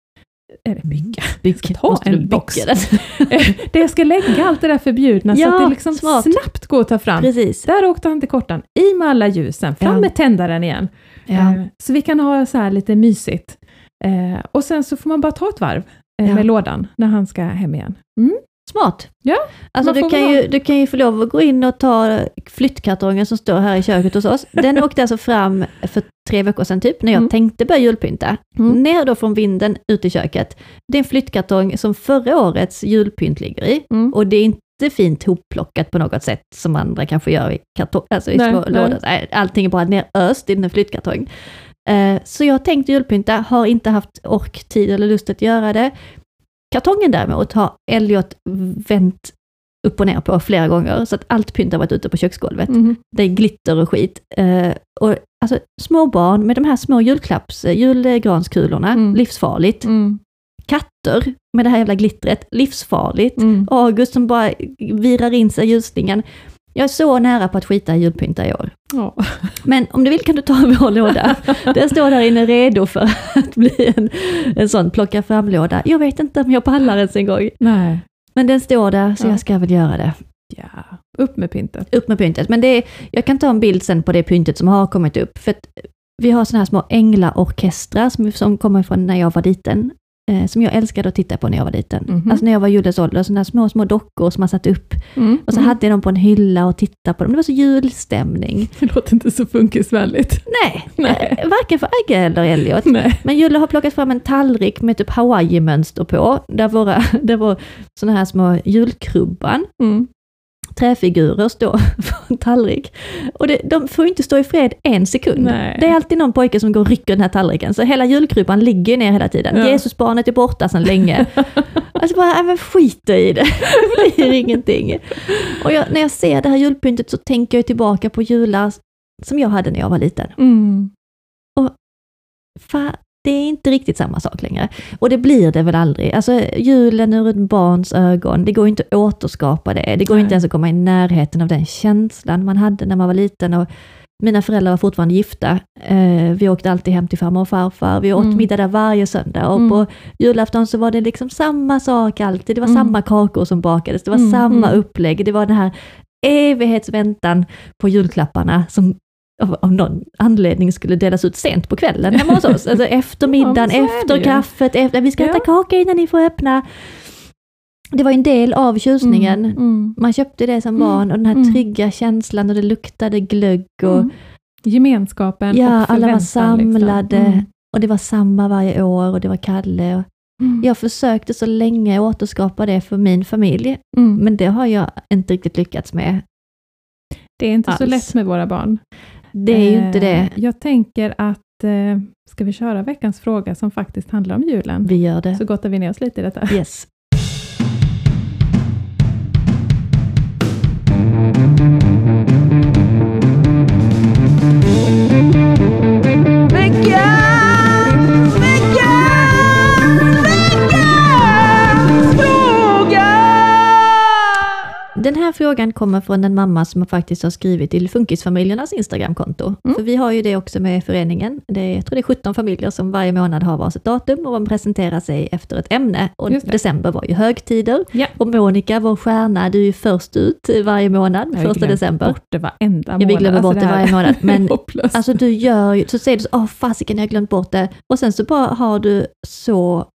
Eller bygga, Bygg, ta måste en box. bygga där *laughs* jag ska lägga allt det där förbjudna så Ja, att det liksom smart. snabbt går att ta fram. Precis. Där åkte han till kortan, i med alla ljusen, fram Ja. med tändaren igen. Ja. Eh, Så vi kan ha så här lite mysigt. Eh, och sen så får man bara ta ett varv eh, med lådan när han ska hem igen. Mm. Smart! Ja, Alltså du kan, ju, du kan ju få lov att gå in och ta flyttkartongen som står här i köket hos oss. Den *laughs* åkte alltså fram för tre veckor sedan typ, när jag Mm. tänkte börja julpynta. Mm. Ner då från vinden, ut i köket. Det är en flyttkartong som förra årets julpynt ligger i. Mm. Och det är inte fint hopplockat på något sätt som andra kanske gör i, kartong, alltså i Nej, små nej. lådor. Allting är bara neröst i den här flyttkartong. Eh, så jag tänkte julpynta, har inte haft ork, tid eller lust att göra det. Kartongen däremot har Elliot vänt upp och ner på flera gånger, så att allt pynt har varit ute på köksgolvet. Mhm. Det är glitter och skit. Eh, och alltså små barn med de här små julklapps, eh, julgranskulorna, Mm. livsfarligt. Mm. Katter med det här jävla glittret, livsfarligt. Mm. August som bara virar in sig i ljusningen. Jag är så nära på att skita i julpynta i år. Ja. Men om du vill kan du ta *laughs* vår låda. Den står där inne redo för att bli en, en sån plocka fram-låda. Jag vet inte om jag pallar ens en gång. Nej. Men den står där, så Ja. jag ska väl göra det. Ja. Upp med pyntet. Upp med pyntet. Men det är, jag kan ta en bild sen på det pyntet som har kommit upp. För vi har såna här små änglaorkestrar som, som kommer från när jag var liten. Eh, som jag älskade att titta på när jag var liten. Mhm. Alltså när jag var Juddes ålder, sådana små, små dockor som man satt upp. Mm. Och så Mm. hade jag dem på en hylla och tittade på dem. Det var så julstämning. *laughs* Det låter inte så funkisvänligt. Nej, *laughs* Nej. eh, varken för Agge eller Elliot. Nej. Men Julle har plockat fram en tallrik med typ Hawaii-mönster på, där våra, *laughs* där var såna här små julkrubban, Mm. Träfigurer står *laughs* på en tallrik. Och det, de får inte stå i fred en sekund. Nej. Det är alltid någon pojke som går och rycker den här tallriken, så hela julkrubban ligger ner hela tiden. Ja. Jesusbarnet är borta sedan länge. *laughs* Alltså bara, nej men skit i det, *laughs* det blir ingenting. Och jag, när jag ser det här julpyntet så tänker jag tillbaka på jular som jag hade när jag var liten. Mm. Fa, det är inte riktigt samma sak längre. Och det blir det väl aldrig. Alltså julen ur ett barns ögon, det går inte att återskapa det. Det går Nej. inte ens att komma i närheten av den känslan man hade när man var liten. Och mina föräldrar var fortfarande gifta. Eh, vi åkte alltid hem till farmor och farfar. Vi åt Mm. middag där varje söndag. Och Mm. på julafton så var det liksom samma sak alltid. Det var Mm. samma kakor som bakades. Det var Mm, samma mm. upplägg. Det var den här evighetsväntan på julklapparna som av, någon anledning skulle delas ut sent på kvällen hemma hos oss. Alltså *laughs* efter middagen, Ja, så efter kaffet, efter, vi ska äta Ja. kaka innan ni får öppna. Det var en del av tjusningen. Mm. Mm. Man köpte det som Mm. barn och den här Mm. trygga känslan och det luktade glögg och Mm. Gemenskapen ja, och alla var liksom. samlade. Mm. Och det var samma varje år och det var Kalle. Och jag försökte så länge återskapa det för min familj, men det har jag inte riktigt lyckats med. Det är inte så alls. lätt med våra barn. Det är ju inte Eh, det. Jag tänker att, eh, ska vi köra veckans fråga som faktiskt handlar om julen? Vi gör det. Så gottar vi ner oss lite i detta. Yes. Den här frågan kommer från en mamma som faktiskt har skrivit till Funkisfamiljernas Instagramkonto. Mm. För vi har ju det också med föreningen. Det är, jag tror det är 17 familjer som varje månad har varsitt datum och de presenterar sig efter ett ämne. Och det. december var ju högtider. Ja. Och Monica, vår stjärna, du är ju först ut varje månad, Jag första december. bort det varenda månad. Ja, vi glömmer bort det här varje månad, men. *laughs* Alltså du gör ju, så säger du så, åh fasiken jag har glömt bort det. Och sen så bara har du så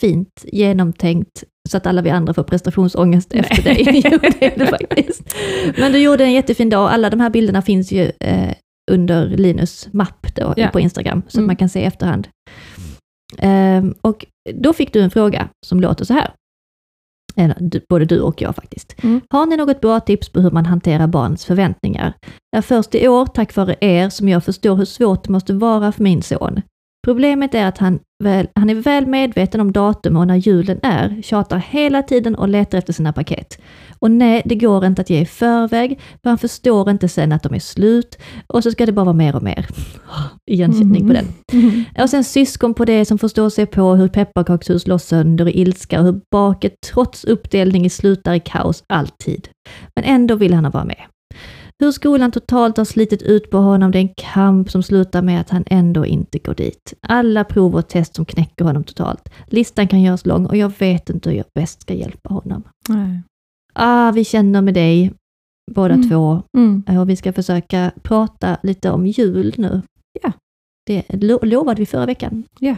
fint genomtänkt så att alla vi andra får prestationsångest efter dig. *laughs* jo, det är det faktiskt. Men du gjorde en jättefin dag, alla de här bilderna finns ju eh, under Linus mapp då, Ja. på Instagram, så Mm. att man kan se i efterhand. Ehm, och då fick du en fråga som låter så här. Eller, både du och jag faktiskt. Mm. Har ni något bra tips på hur man hanterar barns förväntningar? Det är först i år, tack vare er, som jag förstår hur svårt det måste vara för min son. Problemet är att han, väl, han är väl medveten om datum och när julen är, tjatar hela tiden och letar efter sina paket. Och nej, det går inte att ge i förväg, för han förstår inte sen att de är slut. Och så ska det bara vara mer och mer. *gasps* Igenkänning på den. Mm. Och sen syskon på det som förstår sig på hur pepparkakshus slås sönder i ilska och hur baket trots uppdelning slutar i kaos alltid. Men ändå vill han vara med. Hur skolan totalt har slitit ut på honom, det är en kamp som slutar med att han ändå inte går dit. Alla prov och test som knäcker honom totalt. Listan kan göras lång och jag vet inte hur jag bäst ska hjälpa honom. Nej. Ah, vi känner med dig, båda Mm. två, Mm. och vi ska försöka prata lite om jul nu. Ja. Det lo lovade vi förra veckan. Ja.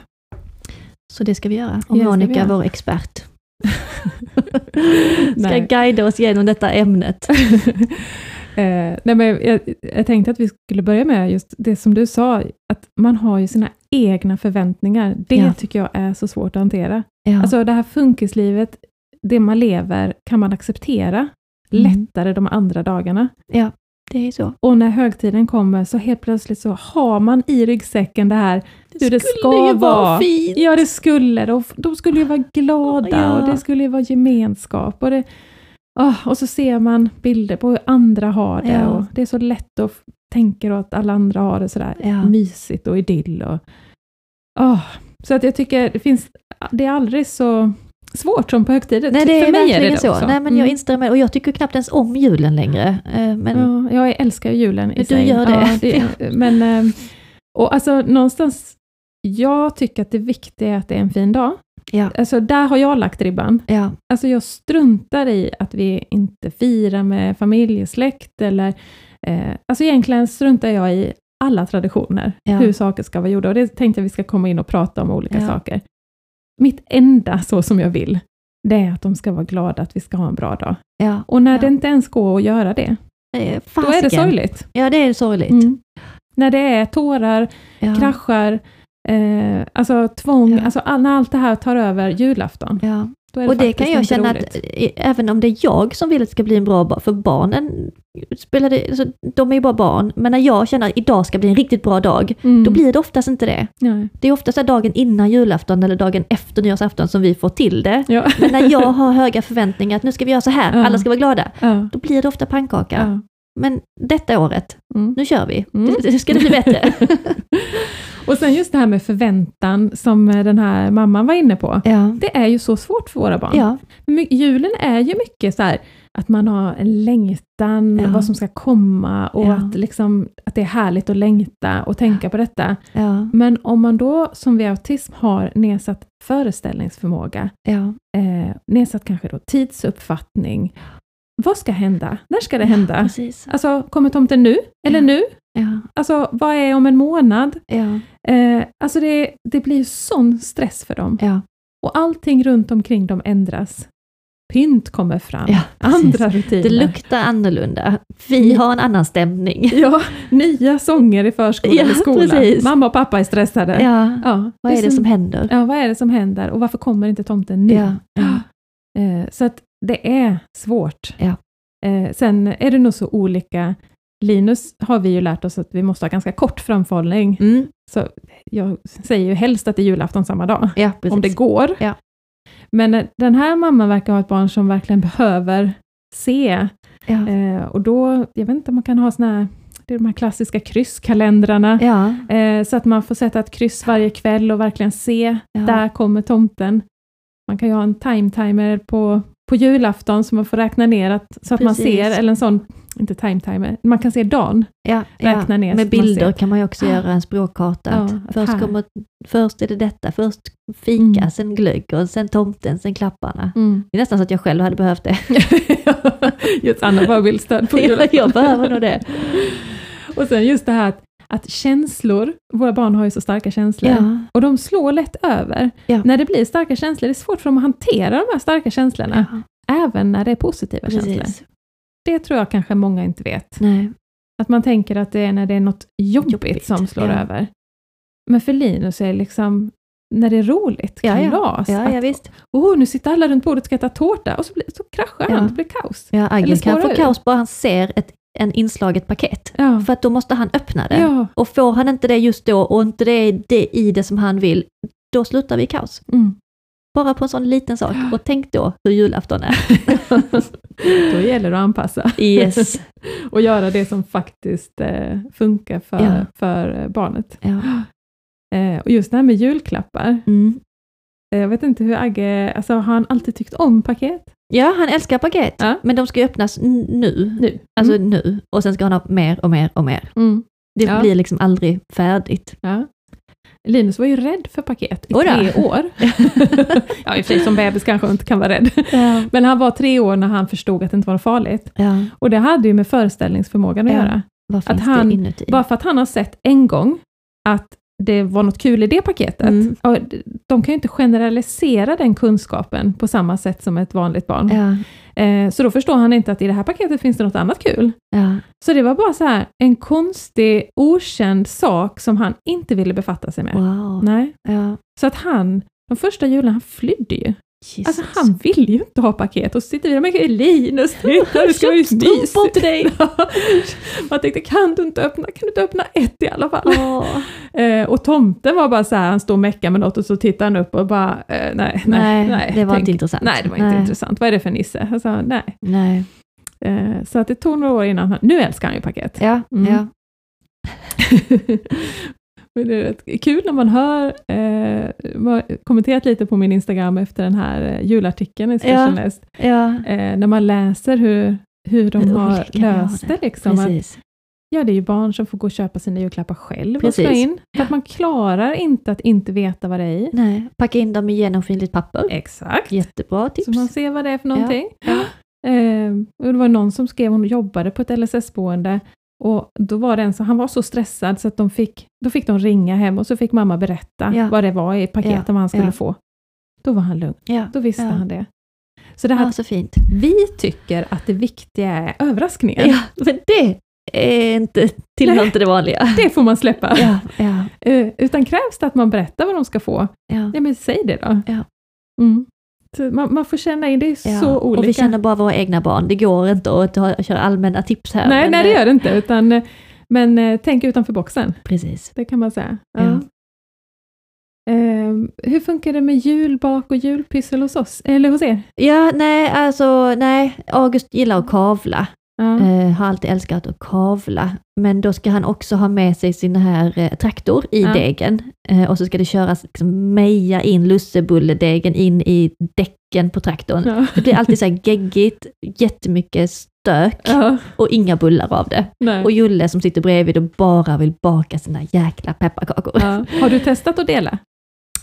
Så det ska vi göra. Och Ja, Monica, göra. vår expert. *laughs* Ska guida oss genom detta ämnet. *laughs* Eh, nej, men jag, jag tänkte att vi skulle börja med just det som du sa, att man har ju sina egna förväntningar. Det Ja. tycker jag är så svårt att hantera. Ja. Alltså det här funkislivet, det man lever, kan man acceptera Mm. lättare de andra dagarna. ja, det är så. Och när högtiden kommer så helt plötsligt så har man i ryggsäcken det här hur det ska skulle ju vara vara. fint. Ja, det skulle det. De skulle ju vara glada Ja. och det skulle ju vara gemenskap. Och, det, Åh, och så ser man bilder på hur andra har det. Ja. Och det är så lätt att tänka att alla andra har det sådär Ja. mysigt och idyll. Och, åh. Så att jag tycker det finns, det är aldrig så svårt som på högtider. Nej, det är För mig verkligen är det så. också. Nej, men jag Mm. instämmer och jag tycker knappt ens om julen längre. Eh, Men Ja, jag älskar ju julen i Du sig. gör det. Ja, det *laughs* men, eh, och alltså någonstans, jag tycker att det viktiga är att det är en fin dag. Ja, Alltså där har jag lagt ribban. ja, Alltså jag struntar i att vi inte firar med familjesläkt eller, eh, alltså egentligen struntar jag i alla traditioner, Ja. hur saker ska vara gjorda. Och det tänkte jag vi ska komma in och prata om olika Ja. saker. Mitt enda, så som jag vill, det är att de ska vara glada att vi ska ha en bra dag. ja. Och när det inte ens går att göra det, Eh, då är det fasiken. sorgligt. Ja, det är sorgligt. Mm. När det är tårar, kraschar, eh, alltså tvång, Ja. alltså all, när allt det här tar över julafton, Ja. det Och det kan jag känna roligt. att även om det är jag som vill att det ska bli en bra dag, för barnen spelar det, alltså, de är ju bara barn, men när jag känner att idag ska bli en riktigt bra dag, Mm. då blir det oftast inte det. Nej. Det är oftast dagen innan julafton eller dagen efter nyårsafton som vi får till det. Ja. Men när jag har höga förväntningar att nu ska vi göra så här, Ja. alla ska vara glada, Ja. då blir det ofta pannkaka. Men detta året, Mm. nu kör vi. Mm. Det, det ska det bli bättre. *laughs* Och sen just det här med förväntan som eh, den här mamman var inne på. ja. Det är ju så svårt för våra barn. Ja, Julen är ju mycket så här att man har en längtan, Ja. vad som ska komma och Ja. att, liksom, att det är härligt att längta och tänka på detta. ja, Men om man då som vid autism har nedsatt föreställningsförmåga, eh, nedsatt kanske då tidsuppfattning. Vad ska hända? När ska det hända? Precis. Alltså, kommer tomten nu? Eller Ja. nu? Ja, Alltså, vad är om en månad? ja, Eh, alltså det, det blir sån stress för dem. ja. Och allting runt omkring dem ändras. Pynt kommer fram, Ja, andra rutiner. Det luktar annorlunda. Vi har en annan stämning. *laughs* Ja, nya sånger i förskolan Ja, eller skolan. precis. Mamma och pappa är stressade. Ja, Ja, vad är det som händer? Ja, vad är det som händer och varför kommer inte tomten nu? Ja, ja. Eh, Så att det är svårt. Ja. Eh, Sen är det nog så olika. Linus har vi ju lärt oss att vi måste ha ganska kort framförhållning. Mm, Så jag säger ju helst att det är julafton samma dag, ja om det går. Ja. Men eh, den här mamman verkar ha ett barn som verkligen behöver se. Ja. Eh, och då, jag vet inte om man kan ha såna här, det är de här klassiska krysskalendrarna. Ja, Eh, så att man får sätta ett kryss varje kväll och verkligen se, Ja. där kommer tomten. Man kan ju ha en time-timer på, på julafton så man får räkna ner att, så att man Precis. ser, eller en sån, inte time-timer, man kan se dagen. ja, Räkna ja. ner Med man bilder ser. kan man ju också göra en språkkarta. Ja, först, här- kommer, först är det detta, först fika, Mm. sen glögg och sen tomten, sen klapparna. Mm. Det är nästan så att jag själv hade behövt det. *laughs* just Anna förbildsstöd på *laughs* julafton. jag behöver nog det. *laughs* Och sen just det här att, att känslor, våra barn har ju så starka känslor, Ja, och de slår lätt över. Ja. När det blir starka känslor, det är svårt för dem att hantera de här starka känslorna, ja även när det är positiva känslor. precis. Det tror jag kanske många inte vet. Nej. Att man tänker att det är när det är något jobbigt, Jobbigt, som slår ja. över. Men för Linus är det liksom när det är roligt, Ja, ja. kalas, Ja, ja, att visst. oh, nu sitter alla runt bordet och ska äta tårta och så, blir, så kraschar Ja. han, det blir kaos. Ja, Aggen kan få kaos bara han ser ett en inslaget paket. Ja. För att då måste han öppna det. Ja. Och får han inte det just då och inte det är det i det som han vill, då slutar vi i kaos. Mm. Bara på en sån liten sak. Och tänk då hur julafton är. *laughs* Då gäller det att anpassa Yes. *laughs* och göra det som faktiskt eh, funkar för, Ja. för barnet. Ja. *gasps* Eh, och just det här med julklappar. Mm. Eh, jag vet inte hur Agge, alltså har han alltid tyckt om paket? ja, han älskar paket. Ja. Men de ska ju öppnas nu. Nu. Alltså nu. Och sen ska han ha mer och mer och mer. Mm. Det Ja. blir liksom aldrig färdigt. Ja. Linus var ju rädd för paket i Oj då. tre år. *laughs* ja, i och för sig som bebis kanske inte kan vara rädd. Ja. Men han var tre år när han förstod att det inte var något farligt. ja. Och det hade ju med föreställningsförmågan att Ja. göra. Vad Att han-? Bara för att han har sett en gång att det var något kul i det paketet. Mm. Och de kan ju inte generalisera den kunskapen på samma sätt som ett vanligt barn. Ja, Eh, så då förstår han inte att i det här paketet finns det något annat kul. ja, Så det var bara så här en konstig, okänd sak som han inte ville befatta sig med. wow. Nej. Ja, Så att han, de första julen, han flydde ju. Jesus. Alltså han vill ju inte ha paket och så sitter vi där med Linus, *laughs* titta det ska Köpt strumpor till dig. *laughs* Man tänkte, kan du inte öppna, kan du inte öppna ett i alla fall? *laughs* Eh, och tomten var bara så här, han står och meckar med något och så tittar han upp och bara, eh, nej, nej, Nej, nej. det var tänk- inte intressant. Nej, det var inte Nej. intressant. Vad är det för nisse? Sa, nej. Nej. Eh, så att det tog några år innan han, nu älskar han ju paket. Ja, Mm. ja. Men det är rätt kul när man hör, eh, kommenterat lite på min Instagram efter den här eh, julartikeln i Specialist, ja. eh, när man läser hur, hur de Hur har löst det. Liksom, att, ja, det är ju barn som får gå och köpa sina julklappar själv och Precis. slå in. För att man klarar inte att inte veta vad det är i. Nej, packa in dem i genomskinligt papper. Exakt. Jättebra tips. Så man ser vad det är för någonting. Ja. Eh, och det var någon som skrev, hon jobbade på ett LSS-boende, och då var det en som, han var så stressad så att de fick, då fick de ringa hem och så fick mamma berätta Ja. vad det var i paketet, Ja. vad han skulle Ja. få. Då var han lugn, då visste han det. Så det här, så fint. vi tycker att det viktiga är överraskningen. Ja, men det är inte, tillhör inte det vanliga. *laughs* Det får man släppa. Eh, utan krävs det att man berättar vad de ska få, ja. men säg det då. Ja. Mm. Man, man får känna in, det är ja. så olika. Och vi känner bara våra egna barn. Det går inte att ta, köra allmänna tips här. nej, men, nej, det eh, gör det inte, utan, eh, men eh, tänk utanför boxen. Precis. Det kan man säga. Ja. Ehm, hur funkar det med julbak och julpyssel hos oss? Eller hos er? Ja, nej, alltså nej. August gillar att kavla. Eh, har alltid älskat att kavla. Men då ska han också ha med sig sin här eh, traktor i Ja. degen. Eh, och så ska det köras, liksom, meja in lussebulledegen in i däcken på traktorn. Ja. Det blir alltid så här geggigt, jättemycket stök och inga bullar av det. Nej. Och Julle som sitter bredvid och bara vill baka sina jäkla pepparkakor. Har du testat att dela?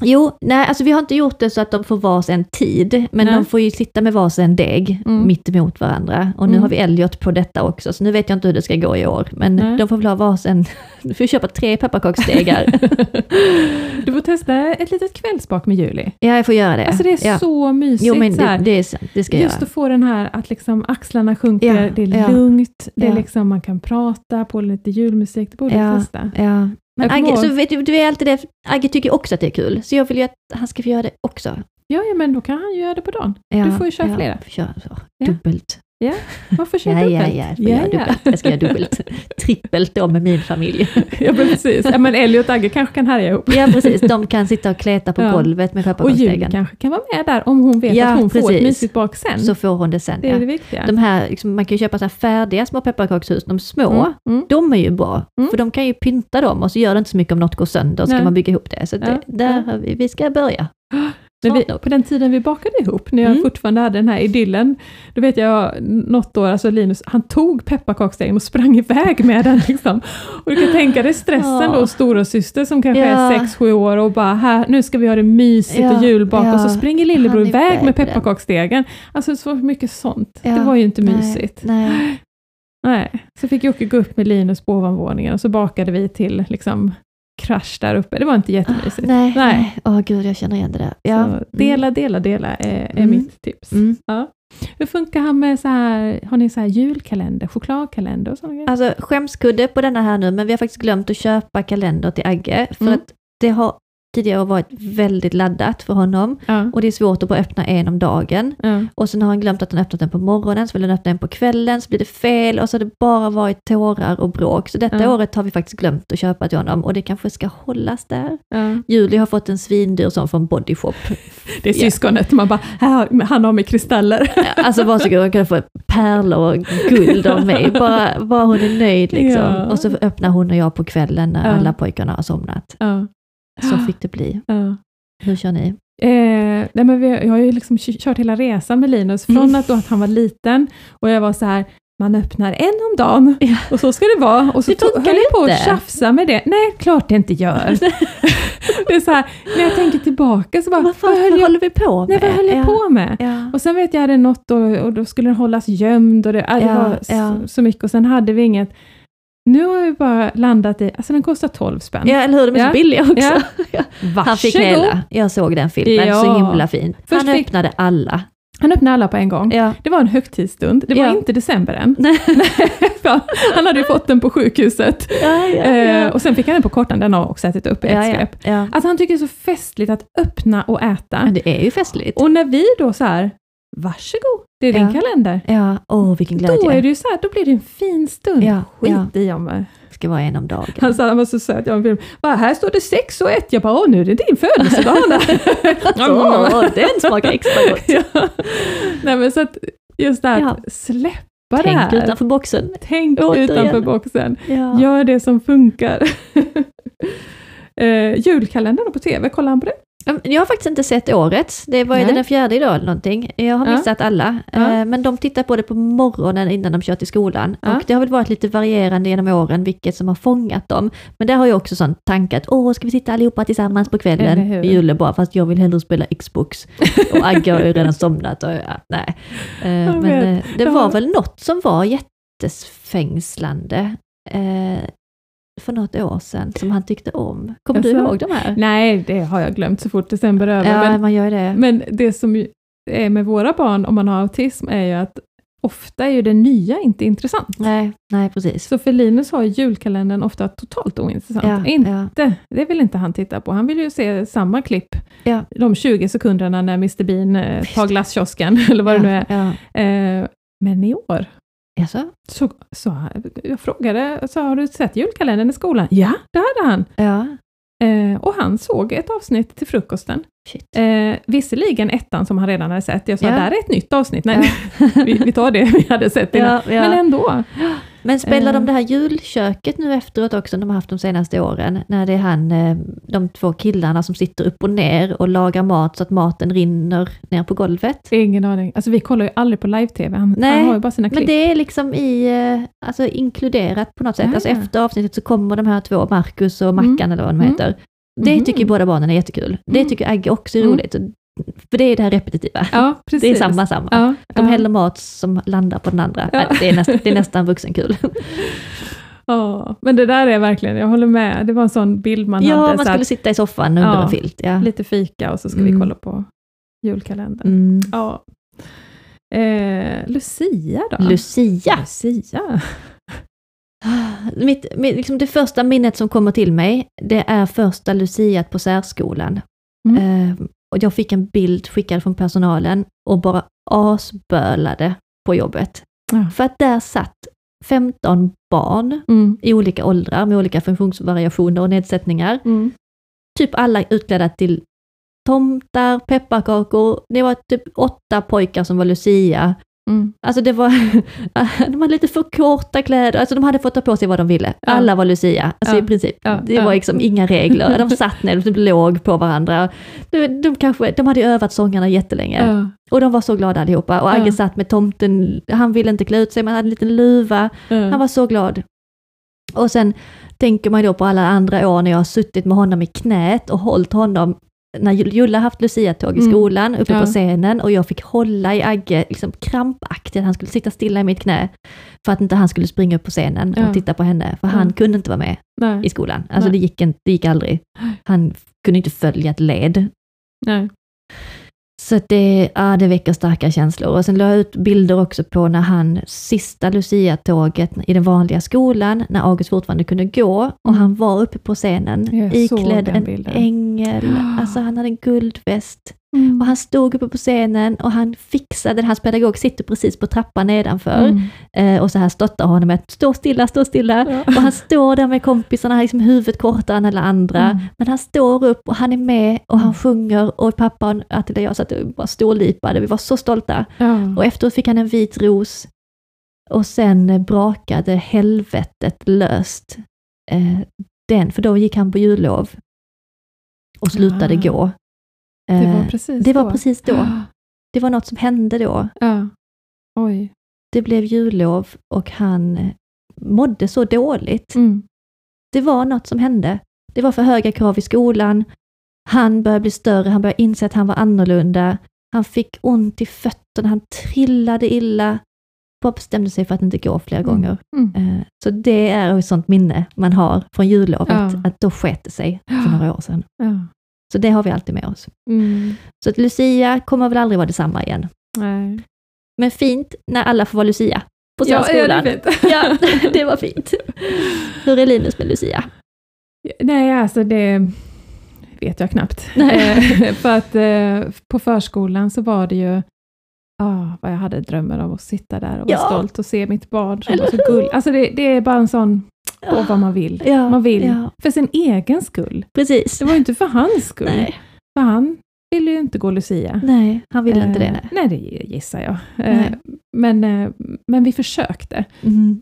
Jo, nej, alltså vi har inte gjort det så att de får varsin tid, men Nej. de får ju sitta med varsin deg Mm. mitt emot varandra. Och nu Mm. har vi Elliot på detta också, så nu vet jag inte hur det ska gå i år. Men Nej. de får väl ha varsin, *laughs* du får köpa tre pepparkaksdegar. *laughs* du får testa ett litet kvällsbak med Julie. ja, jag får göra det. Alltså det är ja. så mysigt. Jo, men det, det, är, sant, det ska jag Just göra. att få den här att liksom axlarna sjunker, Ja, det är ja. lugnt, det är liksom, man kan prata på lite julmusik, det borde Ja. testa. Ja. Men Agge, så vet du, du är alltid det, Agge tycker också att det är kul, så jag vill ju att han ska få göra det också. Ja, ja, men då kan han ju göra det på dagen. Ja, Du får ju köra ja, flera. köra så. Ja. Dubbelt. Man får köra Ja, ja, dubbelt. ja, jag får göra dubbelt. Jag ska göra dubbelt. *laughs* Trippelt då med min familj. *laughs* ja, precis. Ja, men Ellie och Agge kanske kan härja ihop. Ja, precis. De kan sitta och kleta på Ja. golvet med Och Julie pepparkaksdegen. kanske kan vara med där om hon vet Ja, att hon får ett precis. mysigt bak sen. Så får hon det sen. det är Ja. det viktiga. De här, liksom, man kan ju köpa så här färdiga små pepparkakshus, de små. Mm, mm. De är ju bra, Mm. för de kan ju pynta dem och så gör det inte så mycket om något går sönder, ska Nej. man bygga ihop det. Så Ja, det, där ja. vi, vi ska börja. *gasps* När vi, på den tiden vi bakade ihop, när jag Mm. fortfarande hade den här idyllen, då vet jag något år, alltså Linus, han tog pepparkaksdegen och sprang *laughs* iväg med den. Liksom. Och du kan tänka dig stressen Ja. då, stora syster som kanske Ja. är 6-7 år och bara, här, nu ska vi ha det mysigt Ja, och julbak, ja. och så springer lillebror iväg iväg med pepparkaksdegen. Alltså så mycket sånt. Det var ju inte nej, mysigt. Nej. Nej, så fick Jocke gå upp med Linus på ovanvåningen och så bakade vi till liksom krasch där uppe. Det var inte jättemysigt. Nej, Nej. nej. Åh gud, jag känner igen det där. Ja. Så dela, dela, dela är, är Mm. mitt tips. Mm. Ja. Hur funkar han med så här, har ni så här julkalender, chokladkalender och sådana grejer? Alltså skämskudde på denna här nu, men vi har faktiskt glömt att köpa kalender till Agge, för Mm. att det har tidigare varit väldigt laddat för honom. Ja. Och det är svårt att bara öppna en om dagen. Ja. Och sen har han glömt att han öppnat den på morgonen, så vill han öppna den på kvällen, så blir det fel och så har det bara varit tårar och bråk. Så detta Ja. året har vi faktiskt glömt att köpa till honom och det kanske ska hållas där. Julie har fått en svindyr sån från Body Shop. *laughs* Det är syskonet, man bara, här, han har med kristaller. *laughs* Alltså varsågod, hon kan få pärlor och guld av mig. *laughs* Bara, bara hon är nöjd liksom. Och så öppnar hon och jag på kvällen när alla pojkarna har somnat. Så fick det bli. Ja. Hur kör ni? Eh, nej men vi, jag har ju liksom kört hela resan med Linus, från Mm. att, då att han var liten och jag var så här, man öppnar en om dagen Ja. och så ska det vara. Och så Det höll jag på att tjafsa med det. Nej, klart det inte gör. *laughs* det är så här, när jag tänker tillbaka så bara, Vad fan vad höll jag, håller vi på med? nej, vad höll jag ja. på med? Ja. Och sen vet jag hade något och, och då skulle den hållas gömd och det, det var så, så mycket och sen hade vi inget nu har vi bara landat i, alltså den kostar 12 spänn. Ja, eller hur? De är Ja. så billiga också. Ja. *laughs* Han fick Varsågod. hela. Jag såg den filmen, Ja. så himla fin. Först Han fick- öppnade alla. Han öppnade alla på en gång. Ja. Det var en högtidsstund. Det var Ja. inte december än. Nej. *laughs* Han hade ju fått den på sjukhuset. Ja, ja, Eh, och sen fick han den på kortan, den har också ätit upp i ett ja, ja, svep. ja. Alltså han tycker det är så festligt att öppna och äta. Men det är ju festligt. Och när vi då så här, varsågod, det är din Ja. kalender. Ja, åh vilken glädje. Då är det ju så här, då blir det en fin stund. Ja, Skit ja. i om... Det ska vara en om dagen. Han sa han var så söt, jag var film. Va, här står det sex och ett. Jag bara, åh nu är det din födelsedag. *laughs* Åh, den smakar extra gott. *laughs* ja. Nej men så att just det här Ja. det Tänk här. utanför boxen. Tänk Återigen. utanför boxen. Ja. Gör det som funkar. *laughs* eh, julkalendern på TV, kollar han på det? Jag har faktiskt inte sett årets. Det var ju den fjärde idag eller någonting. Jag har Ja. missat alla. Ja. Eh, Men de tittar på det på morgonen innan de kör till skolan. Ja. Och det har väl varit lite varierande genom åren vilket som har fångat dem. Men där har jag också sån tanke att åh, ska vi sitta allihopa tillsammans på kvällen i julen bara, fast jag vill hellre spela Xbox. *laughs* Och Agge har ju redan somnat och ja, nej. Eh, Men eh, det var väl något som var jättefängslande. För något år sedan som han tyckte om. Kommer du Alltså, ihåg de här? Nej, det har jag glömt så fort december är över. Ja, Men, man gör det. men det som är med våra barn om man har autism är ju att ofta är ju det nya inte intressant. Nej, nej precis. Så för Linus har ju julkalendern ofta totalt ointressant. Ja, inte, ja. det vill inte han titta på. Han vill ju se samma klipp, Ja. de 20 sekunderna när Mr Bean eh, tar glasskiosken, *laughs* eller vad det nu är. Eh, men i år, Jaså? så, så, jag frågade, så har du sett julkalendern i skolan? Ja, det hade han. Ja. Eh, och han såg ett avsnitt till frukosten. Shit. Eh, visserligen ettan som han redan hade sett. Jag sa, Ja. där är ett nytt avsnitt. Nej, *laughs* vi, vi tar det vi hade sett innan. Ja, ja. Men ändå. Men spelar Eh. de det här julköket nu efteråt också, de har haft de senaste åren, när det är han, eh, de två killarna som sitter upp och ner och lagar mat så att maten rinner ner på golvet? Ingen aning. Alltså vi kollar ju aldrig på live-tv. Han, Nej, han har ju bara sina Men klipp. det är liksom i, eh, alltså inkluderat på något sätt. Ja. Alltså efter avsnittet så kommer de här två, Marcus och Mackan Mm. eller vad de Mm. heter. Det Mhm. tycker ju båda barnen är jättekul. Det Mm. tycker Agge också är Mm. roligt. För det är det här repetitiva. Ja, precis. *laughs* Det är samma, samma. Ja, De ja. häller mat som landar på den andra. Ja. Det, är näst, det är nästan vuxenkul. *laughs* Ja, men det där är verkligen, jag håller med. Det var en sån bild man ja, hade. man så skulle att, sitta i soffan under Ja. en filt. Ja. lite fika och så ska Mm. vi kolla på julkalendern. Mm. Ja. Eh, Lucia då? Lucia. Lucia. *sighs* Mitt, mitt, liksom det första minnet som kommer till mig, det är första luciat på särskolan. Mm. Eh, och jag fick en bild skickad från personalen och bara asbölade på jobbet. Ja. För att där satt 15 barn Mm. i olika åldrar med olika funktionsvariationer och nedsättningar. Mm. Typ alla utklädda till tomtar, pepparkakor. Det var typ åtta pojkar som var lucia. Mm. Alltså det var, *laughs* de hade lite för korta kläder, alltså de hade fått ta på sig vad de ville. Ja. Alla var Lucia, alltså Ja. i princip. Ja, Det var liksom inga regler. De satt ner, de typ låg på varandra. De, de, kanske, de hade övat sångarna jättelänge. Och de var så glada allihopa. Och Agge satt med tomten, han ville inte klä ut sig, men hade en liten luva. Han var så glad. Och sen tänker man då på alla andra år när jag har suttit med honom i knät och hållit honom när Julla haft luciatåg i Mm. skolan, uppe Ja. på scenen, och jag fick hålla i Agge liksom krampaktigt, han skulle sitta stilla i mitt knä, för att inte han skulle springa upp på scenen Ja. och titta på henne, för han kunde inte vara med Nej. i skolan. Alltså Nej. det gick, inte, det gick aldrig. Han kunde inte följa ett led. Nej. Så det, ja, det väcker starka känslor. Och sen la jag ut bilder också på när han, sista Lucia-tåget i den vanliga skolan, när August fortfarande kunde gå, och han var uppe på scenen, Jag iklädd en ängel, *gasps* alltså han hade en guldväst. Mm. Och han stod uppe på scenen och han fixade, hans pedagog sitter precis på trappan nedanför, Mm. eh, och så här stöttar honom med att stå stilla, stå stilla. Ja. Och han står där med kompisarna, han liksom huvudet kortare än alla andra. Mm. Men han står upp och han är med och han sjunger och pappa och Attila och jag satt och bara storlipade, vi var så stolta. Ja. Och efteråt fick han en vit ros och sen brakade helvetet löst. Eh, den, för då gick han på jullov och slutade Ah. gå. Det var Eh, precis det var då. precis då. *gasps* Det var något som hände då. Ja. Oj. Det blev jullov och han eh, mådde så dåligt. Mm. Det var något som hände. Det var för höga krav i skolan. Han började bli större, han började inse att han var annorlunda. Han fick ont i fötterna, han trillade illa. bara bestämde sig för att inte gå fler Mm. gånger. Mm. Eh, Så det är ett sånt minne man har från jullovet, Ja. att då sket det sig för *gasps* några år sedan. Ja. Så det har vi alltid med oss. Mm. Så att Lucia kommer väl aldrig vara detsamma igen. Nej. Men fint när alla får vara Lucia på Ja, ja, det. *laughs* Ja, det var fint. Hur är Linus med Lucia? Nej, alltså det vet jag knappt. Nej. *laughs* Eh, För att eh, på förskolan så var det ju, ah, vad jag hade drömmar om att sitta där och Ja. vara stolt och se mitt barn som var så gulligt. Alltså det, det är bara en sån, åh vad man vill. Ja, Man vill ja, för sin egen skull. precis. Det var ju inte för hans skull. Nej, För han ville ju inte gå Lucia. nej, han ville inte det. Eh, Nej. Det gissar jag. Eh. Men, eh, men vi försökte. Mm.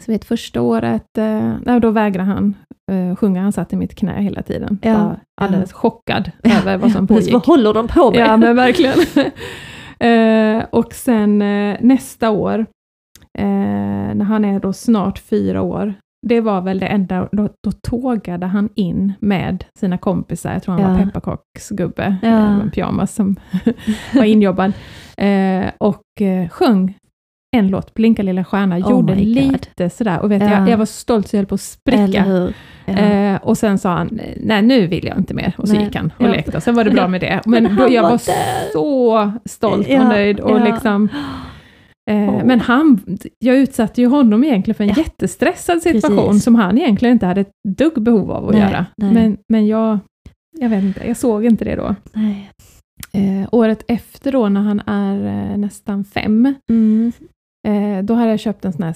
Så vet, första året, eh, då vägrade han eh, sjunga. Han satt i mitt knä hela tiden. Ja, Var alldeles chockad Ja, över vad som *laughs* pågick. vad håller de på med? Ja, men *laughs* verkligen. *laughs* eh, och sen eh, nästa år, eh, när han är då snart fyra år, det var väl det enda, då, då tågade han in med sina kompisar, jag tror han Ja. var pepparkaksgubbe, Ja. eh, en pyjamas som *laughs* var injobbad, eh, och eh, sjöng en låt, Blinka lilla stjärna, Oh gjorde lite sådär, och vet Ja. jag, jag var stolt så jag höll på att spricka. Ja. Eh, och sen sa han, nej nu vill jag inte mer. Och så Nej. gick han och Ja. lekte. Och sen var det bra med det. Men *laughs* Men, då, jag var var så stolt och nöjd. Och liksom, Åh. Men han, jag utsatte ju honom egentligen för en Ja. jättestressad situation Precis. som han egentligen inte hade ett dugg behov av att Nej, göra. nej. Men, men jag, jag vet inte, jag såg inte det då. Eh, året efter då när han är eh, nästan fem, Mm. eh, då hade jag köpt en sån här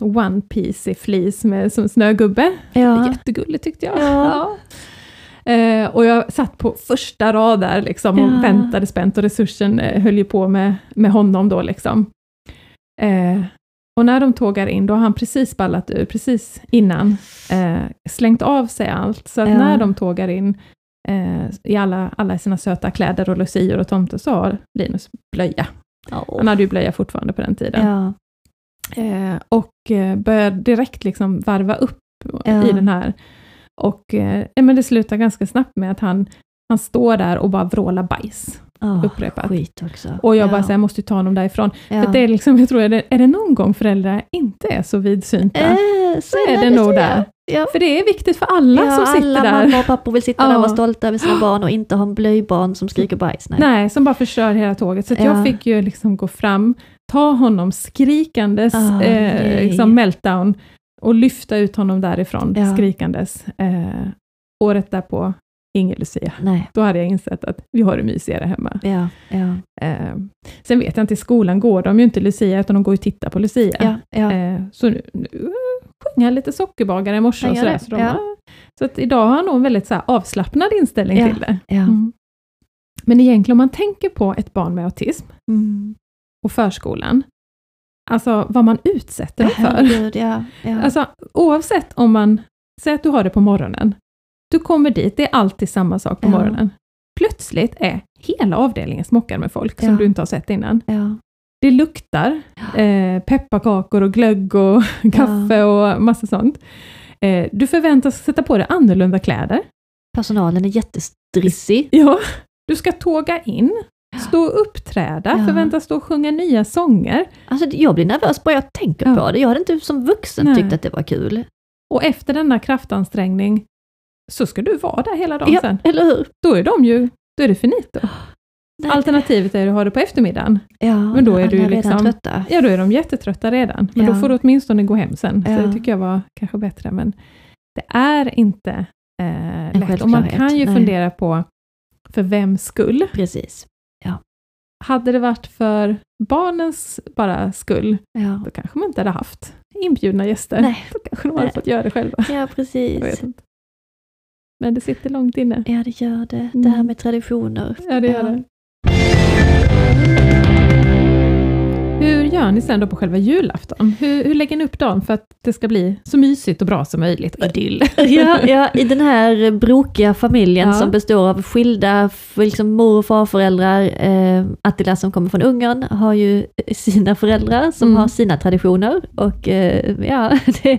one piece i fleece med som snögubbe. Ja. Jättegulligt tyckte jag. Ja. Eh, och jag satt på första rad där liksom, och Ja. väntade spänt och resursen eh, höll ju på med, med honom då. Liksom. Eh, och när de tågar in, då har han precis ballat ur, precis innan, eh, slängt av sig allt. Så att Ja. när de tågar in eh, i alla, alla sina söta kläder och lucior och tomter så har Linus blöja. Åh. Han hade ju blöja fortfarande på den tiden. Ja. Eh, och eh, börjar direkt liksom varva upp Ja. i den här. Och eh, men det slutar ganska snabbt med att han, han står där och bara vrålar bajs. Åh, upprepat. Skit också. Och jag ja. bara säger, jag måste ta honom därifrån. ja. För det är liksom, jag tror, är det, är det någon gång föräldrar inte är så vidsynta, Eh, så är det nog så. där. Ja. För det är viktigt för alla ja, som sitter alla där. mammor och pappor vill sitta där och Ja. vara stolta över sina barn och inte ha en blöjbarn som skriker bajs. Nej. Nej, som bara förstör hela tåget. Så Ja. jag fick ju liksom gå fram, ta honom skrikandes, Ah, eh, liksom meltdown, och lyfta ut honom därifrån Ja. skrikandes. Eh, året därpå, ingen Lucia. Nej. Då hade jag insett att vi har det mysigare hemma. Ja, ja, Eh, sen vet jag inte, i skolan går de ju inte Lucia, utan de går ju och tittar på Lucia. ja. Eh, så nu, nu sjöng lite sockerbagare i morse och sådär. Så, de, så att idag har han nog en väldigt så avslappnad inställning till det. ja. Mm. Men egentligen om man tänker på ett barn med autism Mm. och förskolan, alltså vad man utsätter dem för. Herregud, ja, ja. Alltså oavsett om man, säg att du har det på morgonen, du kommer dit, det är alltid samma sak på Ja. morgonen. Plötsligt är hela avdelningen smockad med folk som Ja. du inte har sett innan. ja. Det luktar eh, pepparkakor och glögg och *laughs* kaffe och massa sånt. Eh, du förväntas sätta på dig annorlunda kläder. Personalen är jättestrissig. Ja. Du ska tåga in, stå och uppträda, Ja. förväntas stå och sjunga nya sånger. Alltså, jag blir nervös bara jag tänker Ja. på det. Jag hade inte som vuxen Nej. tyckt att det var kul. Och efter denna kraftansträngning så ska du vara där hela dagen Ja, sen. eller hur? Då är de ju, då är det finito. *gasps* Nej. Alternativet är att ha det på eftermiddagen. Ja, Men då är du redan liksom- trötta. Ja, då är de jättetrötta redan. Men Ja. då får du åtminstone gå hem sen. Så Ja. det tycker jag var kanske bättre. Men det är inte eh, lätt. Och man kan ju nej. fundera på för vems skull. Precis. Hade det varit för barnens bara skull, Ja, då kanske man inte hade haft inbjudna gäster. Nej. Då kanske de hade Nej. fått göra det själva. ja precis. Men det sitter långt inne. Ja, det gör det. Mm. Det här med traditioner. Ja, det gör det. Hur gör ni sen då på själva julafton? Hur, hur lägger ni upp dagen för att det ska bli så mysigt och bra som möjligt? Idyll. *laughs* Ja, ja, i den här brokiga familjen Ja. som består av skilda liksom mor och farföräldrar. Eh, Attila som kommer från Ungern har ju sina föräldrar som Mm. har sina traditioner. Och eh, ja, *laughs* det,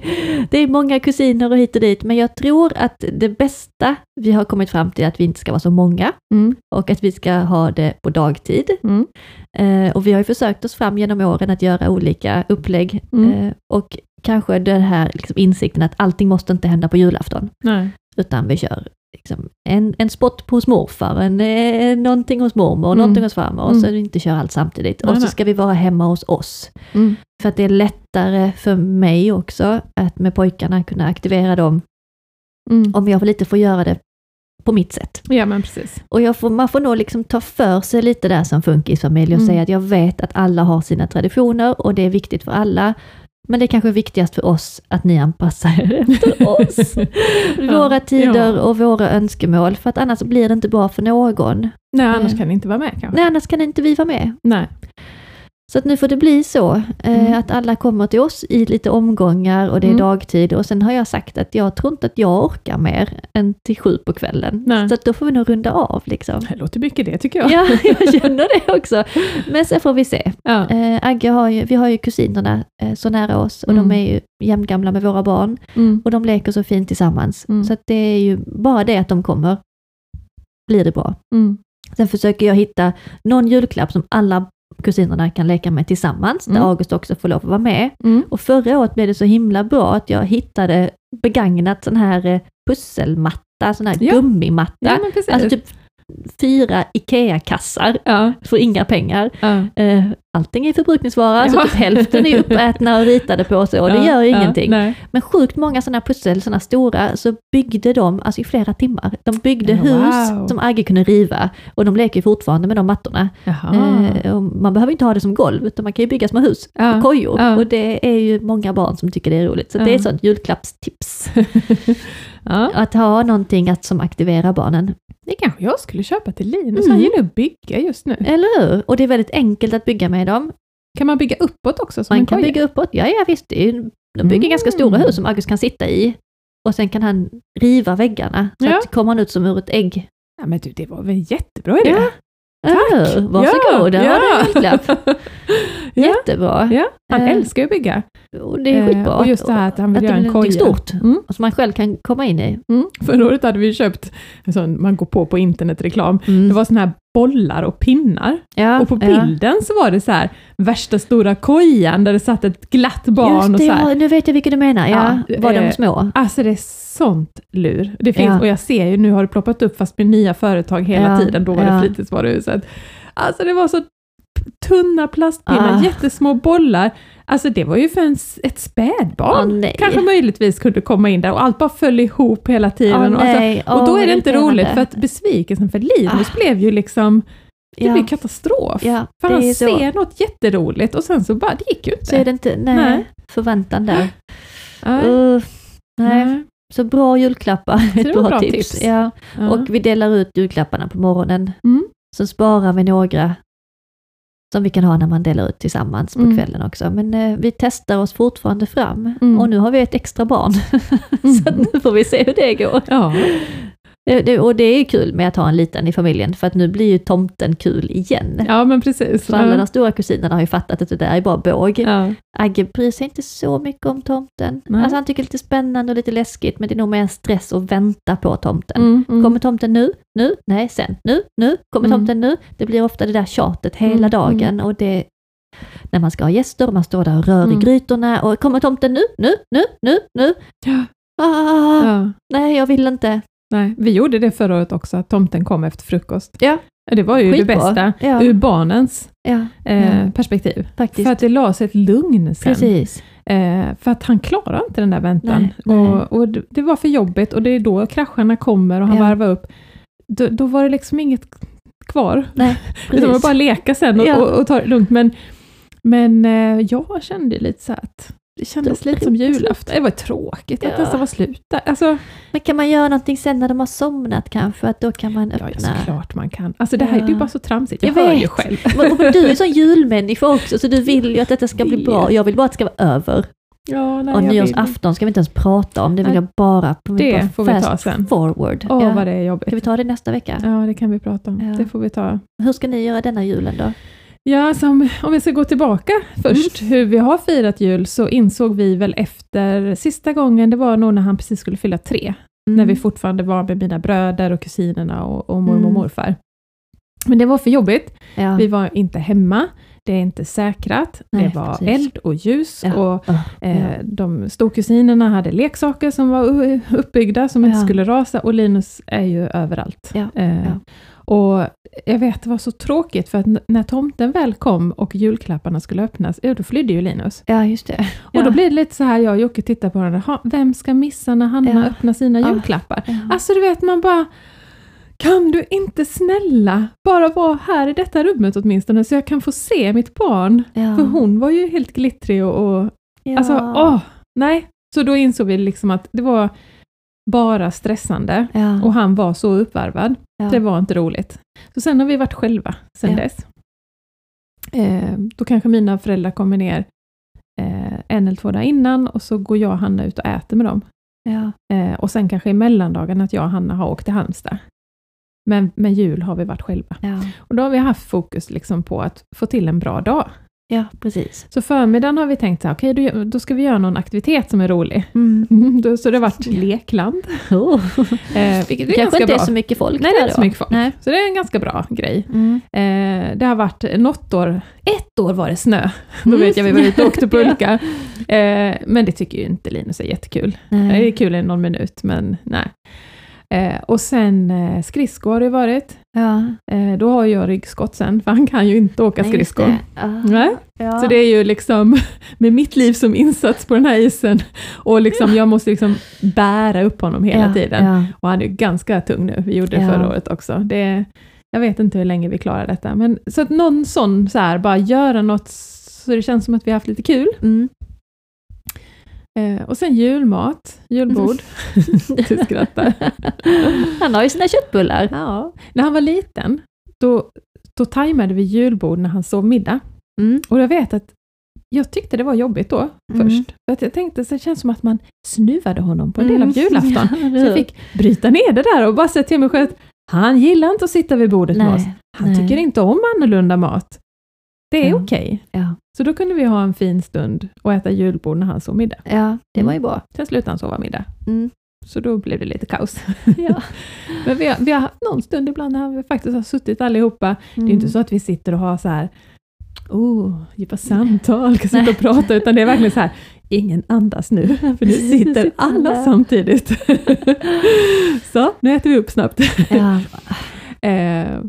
det är många kusiner och hit och dit. Men jag tror att det bästa vi har kommit fram till är att vi inte ska vara så många Mm. och att vi ska ha det på dagtid. Mm. Eh, och vi har ju försökt oss fram genom åren att göra olika upplägg. Mm. Eh, och kanske den här liksom insikten att allting måste inte hända på julafton. Nej. Utan vi kör liksom en, en spot hos morfar, en, eh, någonting hos mormor, Mm. någonting hos farmor. Och Mm. så vi inte kör allt samtidigt. Nej, och så ska vi vara hemma hos oss. Mm. För att det är lättare för mig också att med pojkarna kunna aktivera dem Mm. om jag lite får göra det på mitt sätt. Ja, men precis. Och får, man får nog liksom ta för sig lite där som funkisfamilj och Mm. säga att jag vet att alla har sina traditioner och det är viktigt för alla. Men det är kanske viktigast för oss att ni anpassar er *laughs* efter oss. *laughs* Våra tider ja. och våra önskemål, för att annars blir det inte bra för någon. Nej, annars Eh. kan ni inte vara med kanske. Nej, annars kan inte vi vara med. Nej. Så att nu får det bli så, eh, Mm. att alla kommer till oss i lite omgångar och det är Mm. dagtid. Och sen har jag sagt att jag tror inte att jag orkar mer än till sju på kvällen. Nej. Så att då får vi nog runda av liksom. Det låter mycket det tycker jag. Ja, *laughs* jag känner det också. Men sen får vi se. Ja. Eh, Agge har ju, vi har ju kusinerna eh, så nära oss och Mm. de är ju jämngamla med våra barn. Mm. Och de leker så fint tillsammans. Mm. Så att det är ju bara det att de kommer, blir det bra. Mm. Sen försöker jag hitta någon julklapp som alla kusinerna kan leka med tillsammans, där Mm. August också får lov att vara med. Mm. Och förra året blev det så himla bra att jag hittade begagnat sån här eh, pusselmatta, sån här Ja. gummimatta. Ja. Alltså typ fyra IKEA-kassar ja. för inga pengar. Ja. Eh, Allting är förbrukningsvara, Ja. så typ hälften är uppätna och ritade på sig och det gör ja, ingenting. Men sjukt många sådana pussel, sådana stora, så byggde de alltså i flera timmar. De byggde Ja, hus wow. som Agge kunde riva och de leker ju fortfarande med de mattorna. Eh, man behöver inte ha det som golv, utan man kan ju bygga små hus Ja, och kojor. Och det är ju många barn som tycker det är roligt. Så det är ett sånt julklappstips. *laughs* ja. Att ha någonting att, som aktiverar barnen. Det kanske jag skulle köpa till Linus. Mm. Han gillar att bygga just nu. Eller hur? Och det är väldigt enkelt att bygga med dem. Kan man bygga uppåt också? Man kan bygga uppåt. Ja, ja visst. De bygger Mm. ganska stora hus som August kan sitta i. Och sen kan han riva väggarna. Så Ja. att kommer han ut som ur ett ägg. Ja, men du, det var väl en jättebra idé? Ja, hur? Varsågod, där har du en julklapp. *laughs* ja. Jättebra. ja, han Eh, älskar ju att bygga. Och det är Eh, skitbra. och just det här att han vill att göra en koja. stort. Mm. Som man själv kan komma in i. Mm. Förra året hade vi köpt, sån, man går på på internetreklam, Mm. det var såna här bollar och pinnar. ja, och på ja. bilden så var det så här värsta stora kojan där det satt ett glatt barn Just och det, så här. ja, nu vet jag vilka du menar. Ja, Ja, var de eh, små? Alltså det är sånt lur. Det finns, Ja. och jag ser ju, nu har det ploppat upp fast med nya företag hela Ja, tiden, då var ja. det fritidsvaruhuset. Alltså det var så tunna plastpinnar, Ah. jättesmå bollar. Alltså det var ju för en, ett spädbarn. Nej. Kanske möjligtvis kunde komma in där och allt bara föll ihop hela tiden. Och, alltså, och då Åh, är det inte roligt för att besvikelsen för Linus Ah. blev ju liksom, det ja. blev katastrof. Ja, för han så. ser något jätteroligt och sen så bara, det gick ju inte. Så är det inte, nej, Nej. förväntan där. Nej. Uh, nej. Nej. Så bra julklappar, *laughs* ett bra, bra tips. tips. Ja. Ja. Och vi delar ut julklapparna på morgonen. Mm. Så sparar vi några som vi kan ha när man delar ut tillsammans på Mm. kvällen också. Men eh, vi testar oss fortfarande fram. Mm. Och nu har vi ett extra barn. *laughs* så att nu får vi se hur det går. Ja. Det, och det är kul med att ha en liten i familjen, för att nu blir ju tomten kul igen. ja, men precis. För alla de stora kusinerna har ju fattat att det där är bara båg. Ja. Agge bryr sig inte så mycket om tomten. Nej. Alltså han tycker det är lite spännande och lite läskigt, men det är nog mer en stress att vänta på tomten. Mm, mm. Kommer tomten nu? Nu? Nej, sen. Nu? Nu? Kommer Mm. tomten nu? Det blir ofta det där tjatet hela Mm, dagen och det när man ska ha gäster och man står där och rör Mm. i grytorna och kommer tomten nu? Nu? Nu? Nu? Nu? Ah, Ja. Nej, jag vill inte. Nej, vi gjorde det förra året också, att tomten kom efter frukost. Ja. Det var ju Skitbra. det bästa, Ja, ur barnens ja, eh, perspektiv. faktiskt. För att det la sig ett lugn sen. Precis. Eh, för att han klarar inte den där väntan. Nej, nej. Och, och det var för jobbigt och det är då krascharna kommer och han Ja. varvar upp. Då, då var det liksom inget kvar. Nej, *laughs* Utan det var precis. bara leka sen och, Ja. och, och ta det lugnt. Men, men eh, jag kände lite så att det kändes lite som julafton. Det var tråkigt att Ja. det nästan var slut där. Alltså, Men kan man göra någonting sen när de har somnat kanske? Att då kan man öppna? ja, såklart man kan. Alltså det här Ja. är bara så tramsigt. Jag, Jag hör ju själv. Men- men Du är sån *laughs* julmänniska också, så du vill ju att detta ska bli bra. Jag vill bara att det ska vara över. Ja, nej, och nyårsafton ska vi inte ens prata om, det vill Nej. jag bara, Det bara får vi ta sen. forward. Åh, Ja. vad det är jobbigt. Ska vi ta det nästa vecka? Ja, det kan vi prata om. Ja. Det får vi ta. Hur ska ni göra denna julen då? Ja, som, om vi ska gå tillbaka först, Mm. hur vi har firat jul, så insåg vi väl efter sista gången, det var nog när han precis skulle fylla tre, när vi fortfarande var med mina bröder och kusinerna och, och mormor och Mm. morfar. Men det var för jobbigt. Ja. Vi var inte hemma, det är inte säkrat, Nej, det var precis. eld och ljus Ja. och Ah, eh, ja. de storkusinerna hade leksaker som var uppbyggda som inte skulle rasa och Linus är ju överallt. Eh. Och jag vet, det var så tråkigt för att när tomten väl kom och julklapparna skulle öppnas, ja, då flydde ju Linus. ja, just det. Och då blir det lite så här, jag och Jocke tittar på varandra, "Ha, vem ska missa när Hanna Ja. öppnar sina Ja. julklappar? Ja. Alltså du vet, man bara kan du inte snälla bara vara här i detta rummet åtminstone så jag kan få se mitt barn? ja. För hon var ju helt glittrig och, och ja. alltså åh, nej. Så då insåg vi liksom att det var bara stressande ja. och han var så uppvarvad. ja. Det var inte roligt. Så sen har vi varit själva sen Ja. dess. Eh, då kanske mina föräldrar kommer ner eh, en eller två dagar innan och så går jag och Hanna ut och äter med dem. Eh, och sen kanske i mellandagen att jag och Hanna har åkt till Halmstad. Men med jul har vi varit själva. Och då har vi haft fokus liksom på att få till en bra dag. Ja, precis. Så förmiddagen har vi tänkt att okej, då, gör- då ska vi göra någon aktivitet som är rolig. Mm. Mm, *laughs* då, så det har varit lekland, *laughs* Oh. eh, vilket är Det kanske inte bra. är så mycket folk Nej, det är inte så då. mycket folk. Nej. Så det är en ganska bra grej. Mm. Eh, det har varit något år, ett år var det snö. *laughs* Då Mm. vet jag vi var ute och åkte pulka. eh, men det tycker ju inte Linus är jättekul. Det Nej. är kul i någon minut, men nej. Eh, och sen eh, skridskor har det varit. Ja. Eh, då har jag ryggskott sen, för han kan ju inte åka Nej, skridskor. det. Ja. Nej. Ja. Så det är ju liksom *laughs* med mitt liv som insats på den här isen och liksom, jag måste liksom bära upp honom hela ja. tiden. Och han är ju ganska tung nu, vi gjorde det förra året också. Det, jag vet inte hur länge vi klarar detta, men så att någon sån så här, bara göra något så det känns som att vi har haft lite kul. Mm. Eh, och sen julmat, julbord. *laughs* du skrattar. *laughs* Han har ju sina köttbullar. Ja. När han var liten, då, då tajmade vi julbord när han sov middag. Mm. Och jag vet att jag tyckte det var jobbigt då, Mm. först. För att jag tänkte att det känns som att man snuvade honom på en del av Mm. *laughs* julafton. Ja, Så jag fick bryta ner det där och bara säga till mig själv att han gillar inte att sitta vid bordet med oss. Nej. Han nej. tycker inte om annorlunda mat. Det är Ja. okej. Ja. Så då kunde vi ha en fin stund och äta julbord när han sov middag. ja, det var ju bra. Sen slutade han sova middag. Mm. Så då blev det lite kaos. *laughs* Ja. *laughs* Men vi har, vi har haft någon stund ibland när vi faktiskt har suttit allihopa. Det är Mm. inte så att vi sitter och har så här Oh, djupa samtal, kan sitta och prata, utan det är verkligen så här, ingen andas nu, för nu *laughs* sitter alla samtidigt. så, nu äter vi upp snabbt. Ja. Eh,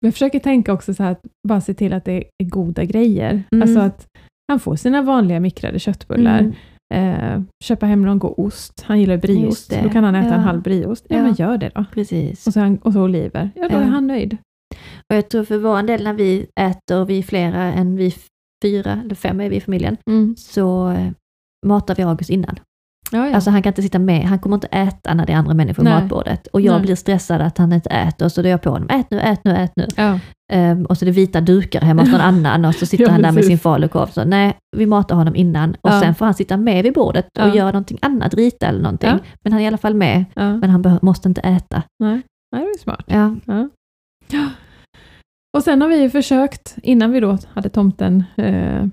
jag försöker tänka också så här att bara se till att det är goda grejer. Mm. Alltså att han får sina vanliga mikrade köttbullar, Mm. eh, köpa hem någon god ost. Han gillar brieost, då kan han äta Ja. en halv brieost. Ja, Ja. men gör det då. Precis. Och så, han- och så oliver. Ja, då Ja. är han nöjd. Och jag tror för vår del när vi äter, vi är flera än vi fyra, eller fem är vi i familjen, så eh, matar vi August innan. Ja, ja. Alltså han kan inte sitta med, han kommer inte äta när det är andra människor vid matbordet. Och jag Nej. blir stressad att han inte äter, så då är jag på honom, ät nu, ät nu, ät nu. ja. Ehm, och så är det vita dukar hemma hos någon *laughs* annan och så sitter han där med sin falukorv. Så nej, vi matar honom innan och sen får han sitta med vid bordet och göra någonting annat, rita eller någonting. Men han är i alla fall med, men han måste inte äta. Nej, Nej, det är smart. Ja. Och sen har vi ju försökt, innan vi då hade tomten eh,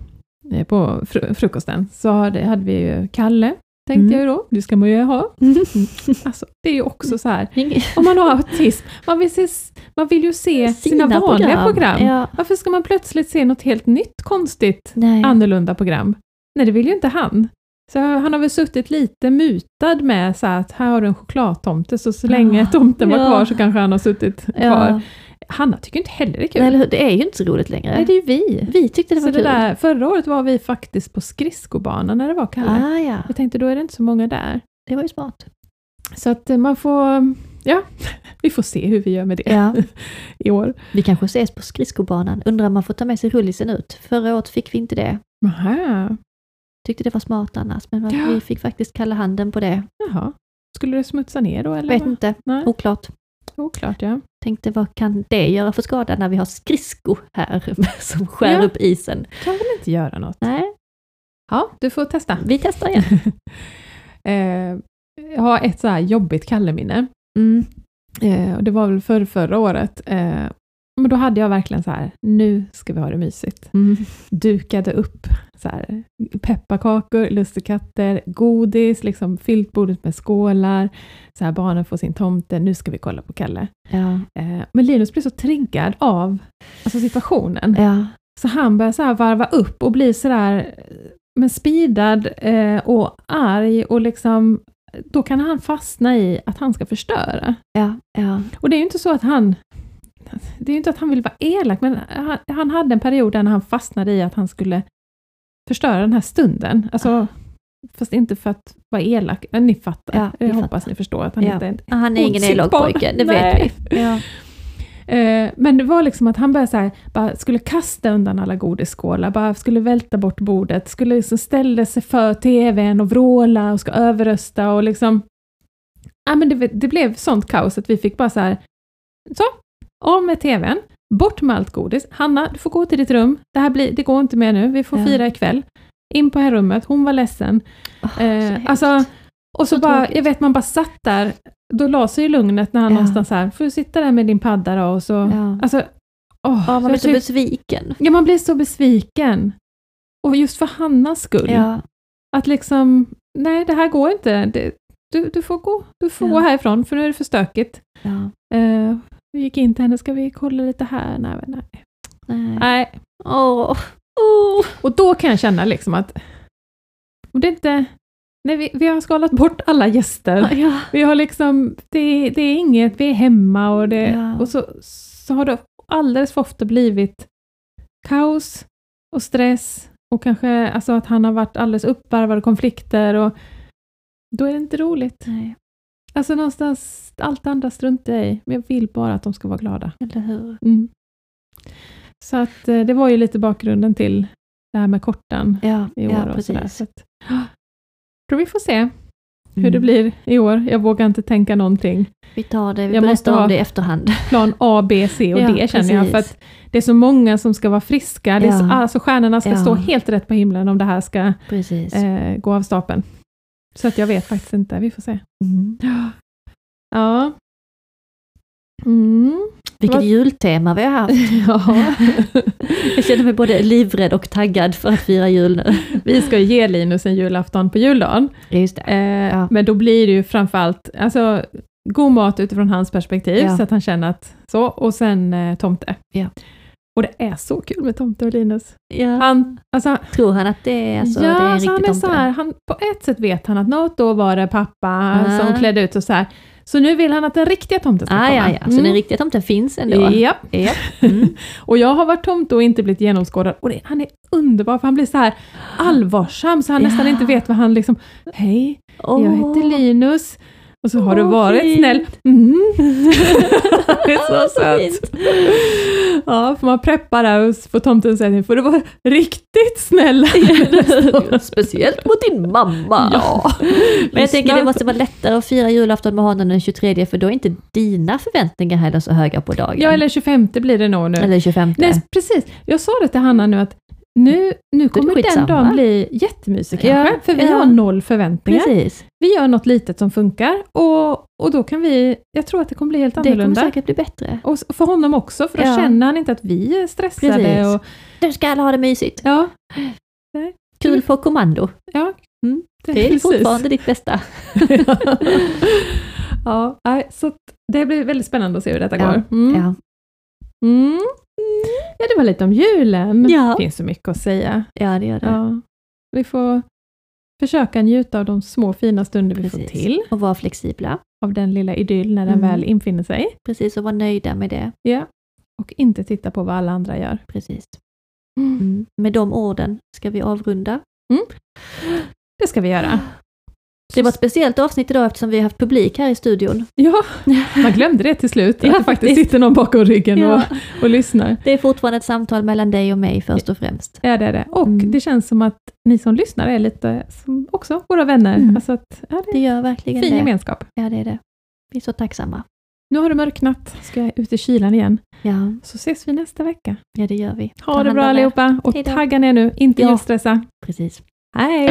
på fru frukosten, så hade, hade vi ju Kalle, tänkte Mm. jag då. Det ska man ju ha. *laughs* Alltså, det är ju också så här, om man har autism, man vill, se, man vill ju se sina, vanliga program. Ja. Varför ska man plötsligt se något helt nytt, konstigt, Nej. annorlunda program? Nej, det vill ju inte han. Så han har väl suttit lite mutad med så här att här har du en chokladtomte, så så länge tomten var kvar så kanske han har suttit kvar. ja. Hanna tycker inte heller det är kul. Nej, eller hur? Det är ju inte så roligt längre. Nej, det är ju vi. Vi tyckte det så var det kul. där, förra året var vi faktiskt på skridskobanan när det var Kalle. ah, ja. Jag tänkte, då är det inte så många där. Det var ju smart. Så att eh, man får, ja, *laughs* vi får se hur vi gör med det Ja. *laughs* i år. Vi kanske ses på skridskobanan. Undrar om man får ta med sig rullisen ut. Förra året fick vi inte det. Aha. Tyckte det var smart annars, men Ja. vi fick faktiskt kalla handen på det. Jaha. Skulle det smutsa ner då? Eller Vet vad? inte, Nej, oklart. Oklart ja. Tänkte vad kan det göra för skada när vi har skridsko här *laughs* som skär Ja. upp isen? Kan väl inte göra något? Nej, Ja, du får testa. vi testar igen. *laughs* eh, jag har ett så här jobbigt Kalle-minne. Mm. Eh, och det var väl för förra året. Eh, men då hade jag verkligen så här, nu ska vi ha det mysigt. Mm. Dukade upp så här, pepparkakor, lussekatter, godis, liksom fyllt bordet med skålar. Så här, barnen får sin tomte, nu ska vi kolla på Kalle. Ja. Eh, men Linus blir så triggad av alltså, situationen. Ja. Så han börjar så här varva upp och blir sådär men speedad eh, och arg och liksom då kan han fastna i att han ska förstöra. Ja. Ja. Och det är ju inte så att han det är ju inte att han vill vara elak, men han, han hade en period där han fastnade i att han skulle förstöra den här stunden. Alltså, Fast inte för att vara elak. Men ni fattar. Ja, Jag hoppas fattar. ni förstår att han Ja. inte är en Han är ingen elak pojke, det vet vi. Ja. Eh, men det var liksom att han började så här, bara skulle kasta undan alla godisskålar, bara skulle välta bort bordet, skulle liksom ställa sig för tvn och vråla och ska överrösta och liksom... Ja, men det, det blev sånt kaos att vi fick bara så här, så, av med tvn, bort med allt godis. Hanna, du får gå till ditt rum, det här blir, det går inte mer nu, vi får Ja. fira ikväll. In på här rummet, hon var ledsen. Så Eh, alltså, och så, Så bara, jag vet man bara satt där, då la sig ju lugnet när han Ja. någonstans här, får du sitta där med din padda då och så, Ja. alltså, åh, Ja, man blir så tyck- besviken. ja, man blir så besviken. Och just för Hannas skull, Ja. att liksom, nej det här går inte, det, du, du får gå, du får Ja. gå härifrån för nu är det för stökigt. Ja. Eh, vi gick in till henne, ska vi kolla lite här? Nej, nej. Nej. nej. Åh. Åh. Och då kan jag känna liksom att, om det inte, nej, vi, vi har skalat bort alla gäster. Ja. Vi har liksom, det, det är inget, vi är hemma och, det, Ja. och så, så har det alldeles för ofta blivit kaos och stress och kanske alltså att han har varit alldeles uppvarvad av konflikter och då är det inte roligt. Nej, Alltså någonstans, allt andra struntar jag i, men jag vill bara att de ska vara glada. eller hur? Mm. Så att eh, det var ju lite bakgrunden till det här med kortan Ja, i år ja och sådär. Så att, tror vi får se hur Mm. det blir i år. Jag vågar inte tänka någonting. Vi tar det, vi Jag måste ha- det i efterhand. *laughs* plan A, B, C och Ja, D känner jag. För att det är så många som ska vara friska. Det är så, alltså stjärnorna ska stå helt rätt på himlen om det här ska eh, gå av stapeln. Så att jag vet faktiskt inte, vi får se. Mm. Ja. Mm. Vilket Vad- jultema vi har haft. *laughs* ja. Jag känner mig både livrädd och taggad för att fira jul nu. Vi ska ju ge Linus en julafton på juldagen. Just det. Eh, Ja. Men då blir det ju framförallt alltså, god mat utifrån hans perspektiv, Ja. så att han känner att så, och sen eh, tomte. Ja. Och det är så kul med tomte och Linus. Ja. Han, alltså, Tror han att det är, alltså, ja, det är en så han riktig är så tomte? här, han, på ett sätt vet han att något år var det pappa Ah. som klädde ut och så här. Så nu vill han att den riktiga tomten ska Ah, komma. ja, ja. Så Mm. den riktiga tomten finns ändå? Ja. ja. *laughs* Mm. Och jag har varit tomte och inte blivit genomskådad och det, han är underbar för han blir så här allvarsam så han Ja. nästan inte vet vad han liksom, hej, jag heter. Linus. Och så har du Åh, varit fint. snäll. Mm. *laughs* det är så Så söt. fint. Ja, får man preppa där och får tomten säga får du vara riktigt snäll. *laughs* Speciellt mot din mamma. Ja. Men jag tänker Lyssna. det måste vara lättare att fira julafton med honom den 23 för då är inte dina förväntningar heller så höga på dagen. Ja, eller 25 blir det nog nu. eller 25. Nej, precis. Jag sa det till Hanna nu att nu, nu kommer den dagen bli jättemysig Ja, kanske, för vi ja. har noll förväntningar. Precis. Vi gör något litet som funkar och, och då kan vi, jag tror att det kommer bli helt Det kommer annorlunda. säkert bli bättre. Och för honom också, för då Ja. känner han inte att vi är stressade. Precis. Och, Du ska alla ha det mysigt. ja, Kul på kommando. ja, Mm, Det är fortfarande ditt bästa. *laughs* ja, så det blir väldigt spännande att se hur detta Ja, går. Mm. Ja. Mm. Ja, det var lite om julen. Ja. Det finns så mycket att säga. ja, det gör det. Ja. Vi får försöka njuta av de små fina stunder vi får Precis. till, Och vara flexibla. av den lilla idyll när den Mm. väl infinner sig. Precis, och vara nöjda med det. Ja. Och inte titta på vad alla andra gör. Precis. Mm. Med de orden ska vi avrunda. Det ska vi göra. *gasps* *gasps* Det var ett speciellt avsnitt idag eftersom vi har haft publik här i studion. Ja, *laughs* man glömde det till slut, att Ja, det faktiskt sitter någon bakom ryggen Ja. och, och lyssnar. Det är fortfarande ett samtal mellan dig och mig först och främst. Ja, det är det. Och Mm. det känns som att ni som lyssnar är lite som också våra vänner. Mm. Alltså att, ja, det Det gör verkligen en fin det. gemenskap. Ja, det är det. Vi är så tacksamma. Nu har det mörknat, ska jag ut i kylan igen. Ja, Så ses vi nästa vecka. ja det gör vi. Ta Ha det hand bra allihopa och tagga ner nu, inte Ja. julstressa. Precis. Hej!